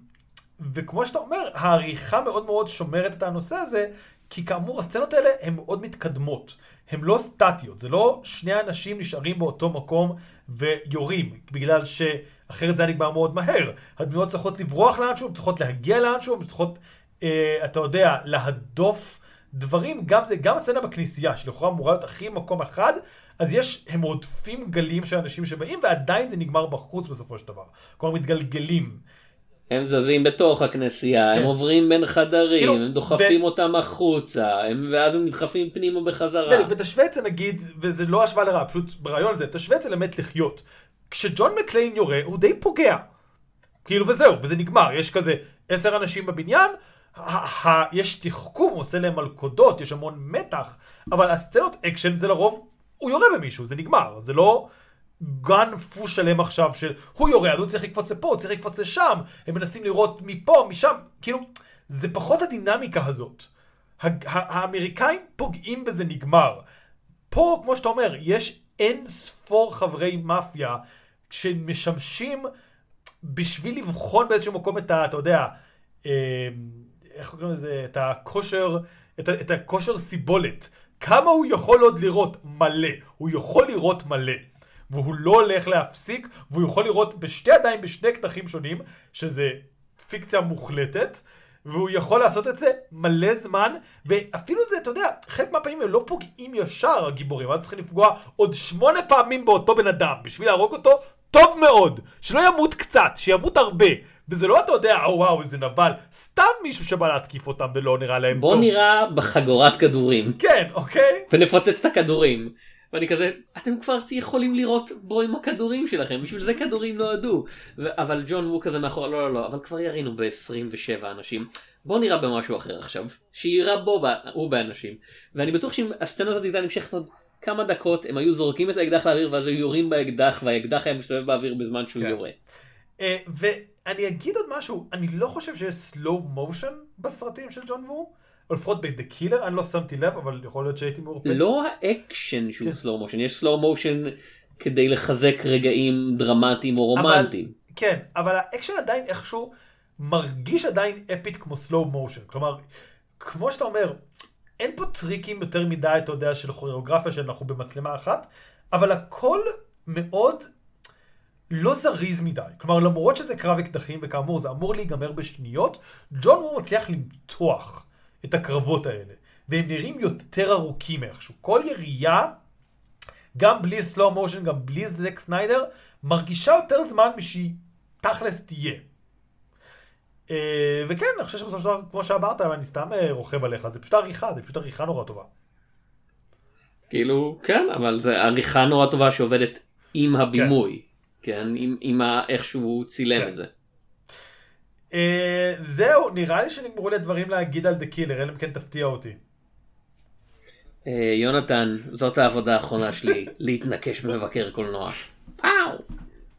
וכמו שאתה אומר, העריכה מאוד מאוד שומרת את הנושא הזה, כי כאמור הסצנות האלה הן מאוד מתקדמות. הן לא סטטיות, זה לא שני אנשים נשארים באותו מקום ויורים, בגלל שאחרת זה היה נגמר מאוד מהר. הדמויות צריכות לברוח לאנשהו, הן צריכות להגיע לאנשהו, הן צריכות, אה, אתה יודע, להדוף דברים, גם זה, גם הסצנה בכנסייה, שלכאורה אמורה להיות הכי מקום אחד, אז יש, הם רודפים גלים של אנשים שבאים, ועדיין זה נגמר בחוץ בסופו של דבר. כלומר, מתגלגלים. הם זזים בתוך הכנסייה, כן. הם עוברים בין חדרים, כאילו, הם דוחפים ו- אותם החוצה, הם, ואז הם נדחפים פנימה בחזרה. בדיוק, ותשווה את זה נגיד, וזה לא השוואה לרע, פשוט ברעיון הזה, תשווה את זה למת לחיות. כשג'ון מקליין יורה, הוא די פוגע. כאילו וזהו, וזה נגמר, יש כזה עשר אנשים בבניין, יש תחכום, עושה להם מלכודות, יש המון מתח, אבל הסצנות אקשן זה לרוב, הוא יורה במישהו, זה נגמר, זה לא גן פו שלם עכשיו של הוא יורה, אז הוא צריך לקפוץ לפה, הוא צריך לקפוץ לשם, הם מנסים לראות מפה, משם, כאילו, זה פחות הדינמיקה הזאת. האמריקאים פוגעים בזה נגמר. פה, כמו שאתה אומר, יש אין ספור חברי מאפיה שמשמשים בשביל לבחון באיזשהו מקום את ה... אתה יודע, אה, איך קוראים לזה? את הכושר, את, את הכושר סיבולת. כמה הוא יכול עוד לראות? מלא. הוא יכול לראות מלא. והוא לא הולך להפסיק, והוא יכול לראות בשתי ידיים, בשני קטחים שונים, שזה פיקציה מוחלטת, והוא יכול לעשות את זה מלא זמן, ואפילו זה, אתה יודע, חלק מהפעמים הם לא פוגעים ישר הגיבורים, אז צריכים לפגוע עוד שמונה פעמים באותו בן אדם, בשביל להרוג אותו טוב מאוד, שלא ימות קצת, שימות הרבה. וזה לא, אתה יודע, או וואו, איזה נבל, סתם מישהו שבא להתקיף אותם ולא נראה להם בוא טוב. נראה בחגורת כדורים, כן, אוקיי? ונפוצץ את הכדורים. ואני כזה, אתם כבר יכולים לראות בו עם הכדורים שלכם, בשביל זה כדורים נועדו. ו- אבל ג'ון וו כזה מאחורה, לא לא לא, אבל כבר ירינו ב-27 אנשים. בוא נראה במשהו אחר עכשיו, שיירה בו, הוא באנשים. ואני בטוח שאם הסצנה הזאת הייתה נמשכת עוד כמה דקות, הם היו זורקים את האקדח לאוויר ואז היו יורים באקדח, והאקדח היה מסתובב באוויר בזמן שהוא כן. יורה. אה, ואני אגיד עוד משהו, אני לא חושב שיש slow motion בסרטים של ג'ון וו, או לפחות ב-The Killer, אני לא שמתי לב, אבל יכול להיות שהייתי מעורפל. לא האקשן שהוא כן. slow motion, יש slow motion כדי לחזק רגעים דרמטיים או רומנטיים. כן, אבל האקשן עדיין איכשהו מרגיש עדיין אפית כמו slow motion. כלומר, כמו שאתה אומר, אין פה טריקים יותר מדי, אתה יודע, של כוריאוגרפיה שאנחנו במצלמה אחת, אבל הכל מאוד לא זריז מדי. כלומר, למרות שזה קרב אקדחים, וכאמור זה אמור להיגמר בשניות, ג'ון וור מצליח למתוח את הקרבות האלה. והם נראים יותר ארוכים איכשהו. כל ירייה, גם בלי סלואו מושן, גם בלי זק סניידר, מרגישה יותר זמן משהיא תכלס תהיה. אה, וכן, אני חושב שבסופו של דבר, כמו שאמרת, אני סתם אה, רוכב עליך, זה פשוט עריכה, זה פשוט עריכה נורא טובה. כאילו כן אבל זה עריכה נורא טובה שעובדת עם הבימוי כן, עם, עם ה, איך שהוא צילם כן. את זה. אה, זהו, נראה לי שנגמרו לי הדברים להגיד על דה קילר, אלא אם כן תפתיע אותי. אה, יונתן זאת העבודה האחרונה שלי להתנקש במבקר קולנוע. פאו.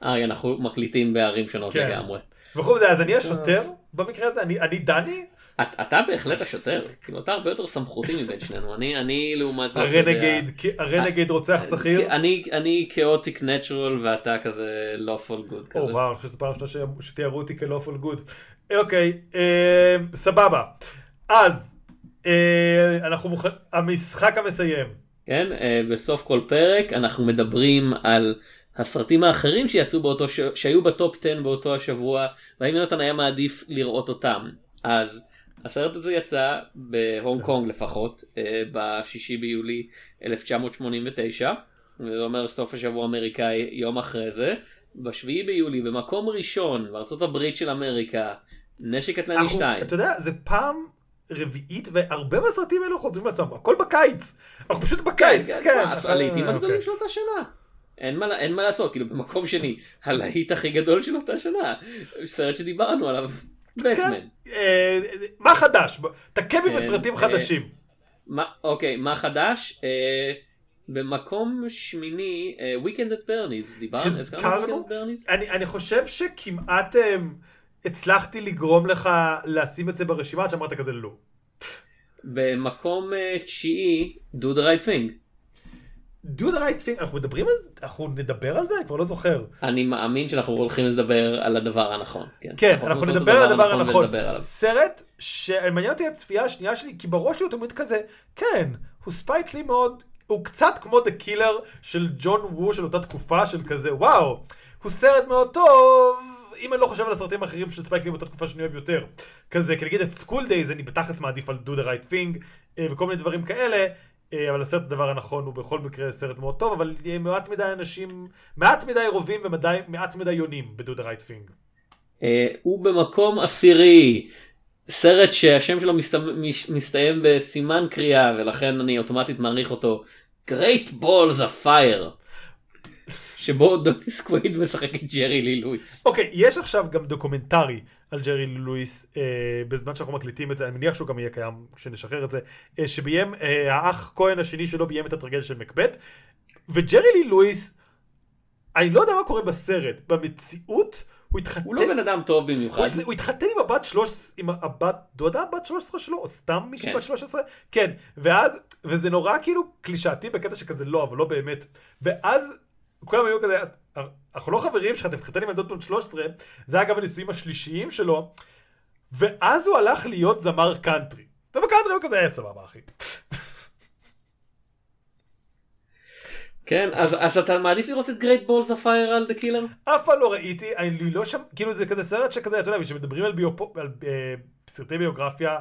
ארי אנחנו מקליטים בערים שונות כן. לגמרי. וחוץ מזה, אז אני השוטר במקרה הזה? אני אני דני? את, אתה בהחלט השוטר כאילו אתה הרבה יותר סמכותי מבין שנינו אני אני לעומת זאת. אתה יודע, ה renegade, ה renegade רוצח שכיר? כי אני אני chaotic neutral ואתה כזה lawful good או כזה. וואו, אני חושב שזו פעם ראשונה ש- שתיארו אותי כ lawful good. אוקיי, אה, סבבה. אז, אה, אנחנו מוכנים, המשחק המסיים. כן, אה, בסוף כל פרק אנחנו מדברים על הסרטים האחרים שיצאו באותו ש... שהיו בטופ 10 באותו השבוע והאם יונתן היה מעדיף לראות אותם. אז הסרט הזה יצא בהונג קונג לפחות אה, בשישי ביולי 1989 וזה אומר סוף השבוע האמריקאי יום אחרי זה. בשביעי ביולי במקום ראשון בארצות הברית של אמריקה נשק אנחנו- 2. אתה יודע, זה פעם רביעית, והרבה מהסרטים האלו חוזרים לעצמם, הכל בקיץ. אנחנו פשוט בקיץ, כן. תשמע, הלהיטים אה, הגדולים אוקיי. של אותה שנה. אין מה, אין מה לעשות, כאילו במקום שני, הלהיט הכי גדול של אותה שנה, סרט שדיברנו עליו, בטמן. כן. אה, מה חדש? תכה בי כן, בסרטים אה, חדשים. מה, אוקיי, מה חדש? אה, במקום שמיני, אה, Weekend at Bernie's, דיברנו, הזכרנו? אני אני חושב שכמעט אה, הצלחתי לגרום לך לשים את זה ברשימה, עד שאמרת כזה לא. במקום אה, תשיעי, Do the right thing. Do the right thing, אנחנו מדברים על, אנחנו נדבר על זה? אני כבר לא זוכר. אני מאמין שאנחנו הולכים לדבר על הדבר הנכון. כן, כן, אנחנו הולכים נדבר על הדבר הנכון. סרט שמעניין אותי הצפייה השנייה שלי, כי בראש שלי הוא תמיד כזה, כן, הוא ספייק לי מאוד, הוא קצת כמו The Killer של ג'ון וו של אותה תקופה, של כזה, וואו, הוא סרט מאוד טוב, אם אני לא חושב על הסרטים האחרים של ספייק לי באותה תקופה שאני אוהב יותר. כזה, כי נגיד את School Daze אני בתכלס מעדיף על do the right thing, אה, וכל מיני דברים כאלה. אה, אבל הסרט הדבר הנכון הוא בכל מקרה סרט מאוד טוב, אבל מעט מדי אנשים, מעט מדי רובים ומעט מדי יונים ב-do the right thing. אה, הוא במקום עשירי. סרט שהשם שלו מסתיים, בסימן קריאה ולכן אני אוטומטית מעריך אותו. Great Balls of Fire. שבו דניס קווייד משחק את ג'רי לי לואיס. אוקיי, יש עכשיו גם דוקומנטרי על ג'רי לואיס, אה, בזמן שאנחנו מקליטים את זה, אני מניח שהוא גם יהיה קיים כשנשחרר את זה, אה, שביים, אה, האח כהן השני שלו ביים את הטרגדיה של מקבט, וג'רי לי לואיס, אני לא יודע מה קורה בסרט, במציאות הוא התחתן, הוא לא בן אדם טוב במיוחד. הוא, הוא התחתן עם הבת 13, עם הבת דודה בת 13 שלו, או סתם מישהי כן. בת 13? כן, ואז, וזה נורא כאילו קלישאתי בקטע שכזה לא, אבל לא באמת. ואז כולם היו כזה, אנחנו לא חברים שלך, אתם מתחתנים עם ילדות בנות 13, זה אגב הנישואים השלישיים שלו, ואז הוא הלך להיות זמר קאנטרי. ובקאנטרי הוא כזה, היה סבבה אחי. כן, אז, אז אתה מעדיף לראות את Balls of Fire על The Killer? אף פעם לא ראיתי, אני לא שם, כאילו זה כזה סרט שכזה, אתה יודע, כשמדברים על, ביופו, על אה, סרטי ביוגרפיה,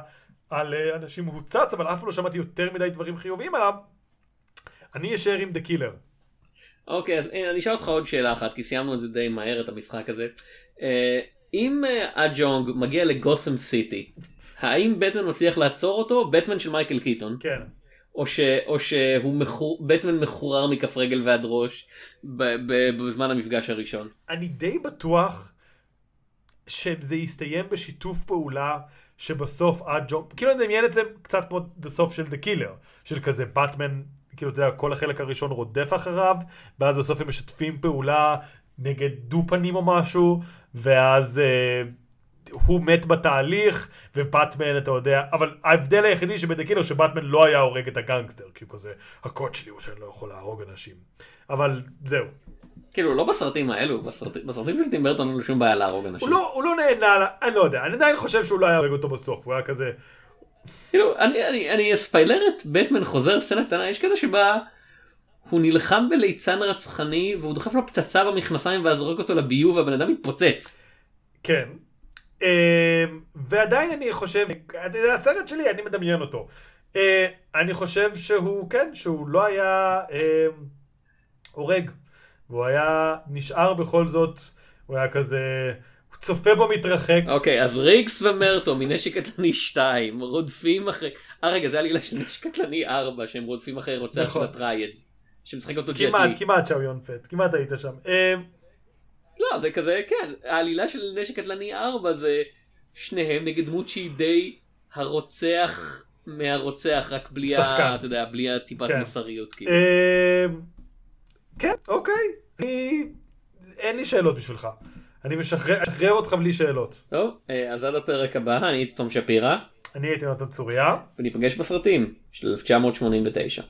על אה, אנשים הוא צץ, אבל אף פעם לא שמעתי יותר מדי דברים חיוביים עליו. אני אשאר עם The Killer. אוקיי, אז הנה, אני אשאל אותך עוד שאלה אחת, כי סיימנו את זה די מהר, את המשחק הזה. אה, אם אה, אג'ונג מגיע לגות'הם סיטי, האם בטמן מצליח לעצור אותו? בטמן של מייקל קיטון. כן. או, ש, או שהוא מחור, בטמן מחורר מכף רגל ועד ראש בזמן המפגש הראשון. אני די בטוח שזה יסתיים בשיתוף פעולה שבסוף עד כאילו אני מדמיין את זה קצת כמו בסוף של The Killer, של כזה באטמן, כאילו אתה יודע, כל החלק הראשון רודף אחריו, ואז בסוף הם משתפים פעולה נגד דו-פנים או משהו, ואז אה, הוא מת בתהליך, ובאטמן, אתה יודע, אבל ההבדל היחידי שב The Killer, שבאטמן לא היה הורג את הגנגסטר, כי הוא כזה, הקוד שלי הוא שאני לא יכול להרוג אנשים. אבל זהו. כאילו לא בסרטים האלו, בסרט, בסרטים של טים ברטון אין לו שום בעיה להרוג אנשים. הוא לא, הוא לא נהנה, אני לא יודע, אני עדיין חושב שהוא לא היה הורג אותו בסוף, הוא היה כזה, כאילו אני, אני, אני אספיילר את בטמן חוזר סצנה קטנה, יש כזה שבה הוא נלחם בליצן רצחני והוא דוחף לו פצצה במכנסיים ואז זורק אותו לביוב והבן אדם מתפוצץ. כן. אה, ועדיין אני חושב, זה הסרט שלי, אני מדמיין אותו. אה, אני חושב שהוא, כן, שהוא לא היה אה, הורג. והוא היה נשאר בכל זאת, הוא היה כזה, הוא צופה בו מתרחק. אוקיי, אז ריקס ומרטו מנשק קטלני 2 רודפים אחרי... אה רגע, זה עלילה של נשק קטלני 4 שהם רודפים אחרי רוצח של נכון. ה triads. שמשחק אותו ג'ט כמעט. כמעט צ'או יון פאט, כמעט היית שם. אה, לא, זה כזה, כן, העלילה של נשק קטלני 4 זה שניהם נגד דמות שהיא די הרוצח מהרוצח, רק בלי, ה. אתה יודע, בלי הטיפת כן. מוסריות. כאילו. אה, כן, אוקיי. אני... אין לי שאלות בשבילך. אני משחרר משחרר אותך בלי שאלות. טוב, אה, אז עד הפרק הבא, אני הייתי תום שפירא, אני הייתי נותן צוריה. וניפגש בסרטים של 1989.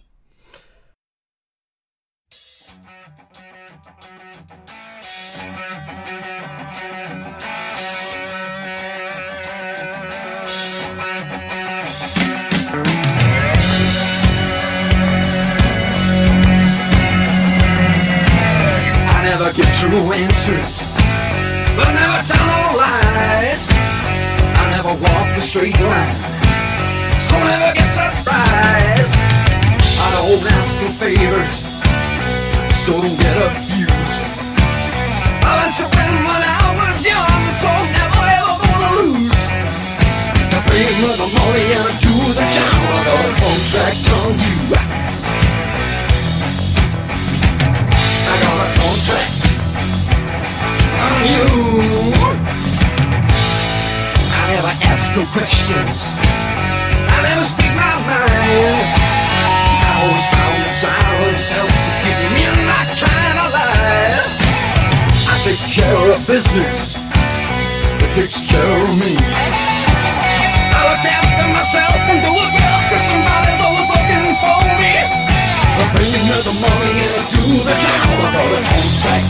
I never get true answers, straight line, so never get surprised. I don't ask for favors, so don't get abused. I learned to win when I was young, so never ever gonna lose. I bring with the money and I do the job. I got a contract on you. I got a contract on you no questions. I never speak my mind. I always found that silence helps to keep me and my kind alive. I take care of business. It takes care of me. I look after myself and do it well, cause somebody's always looking for me. I bring another money and I do the job. I got a contract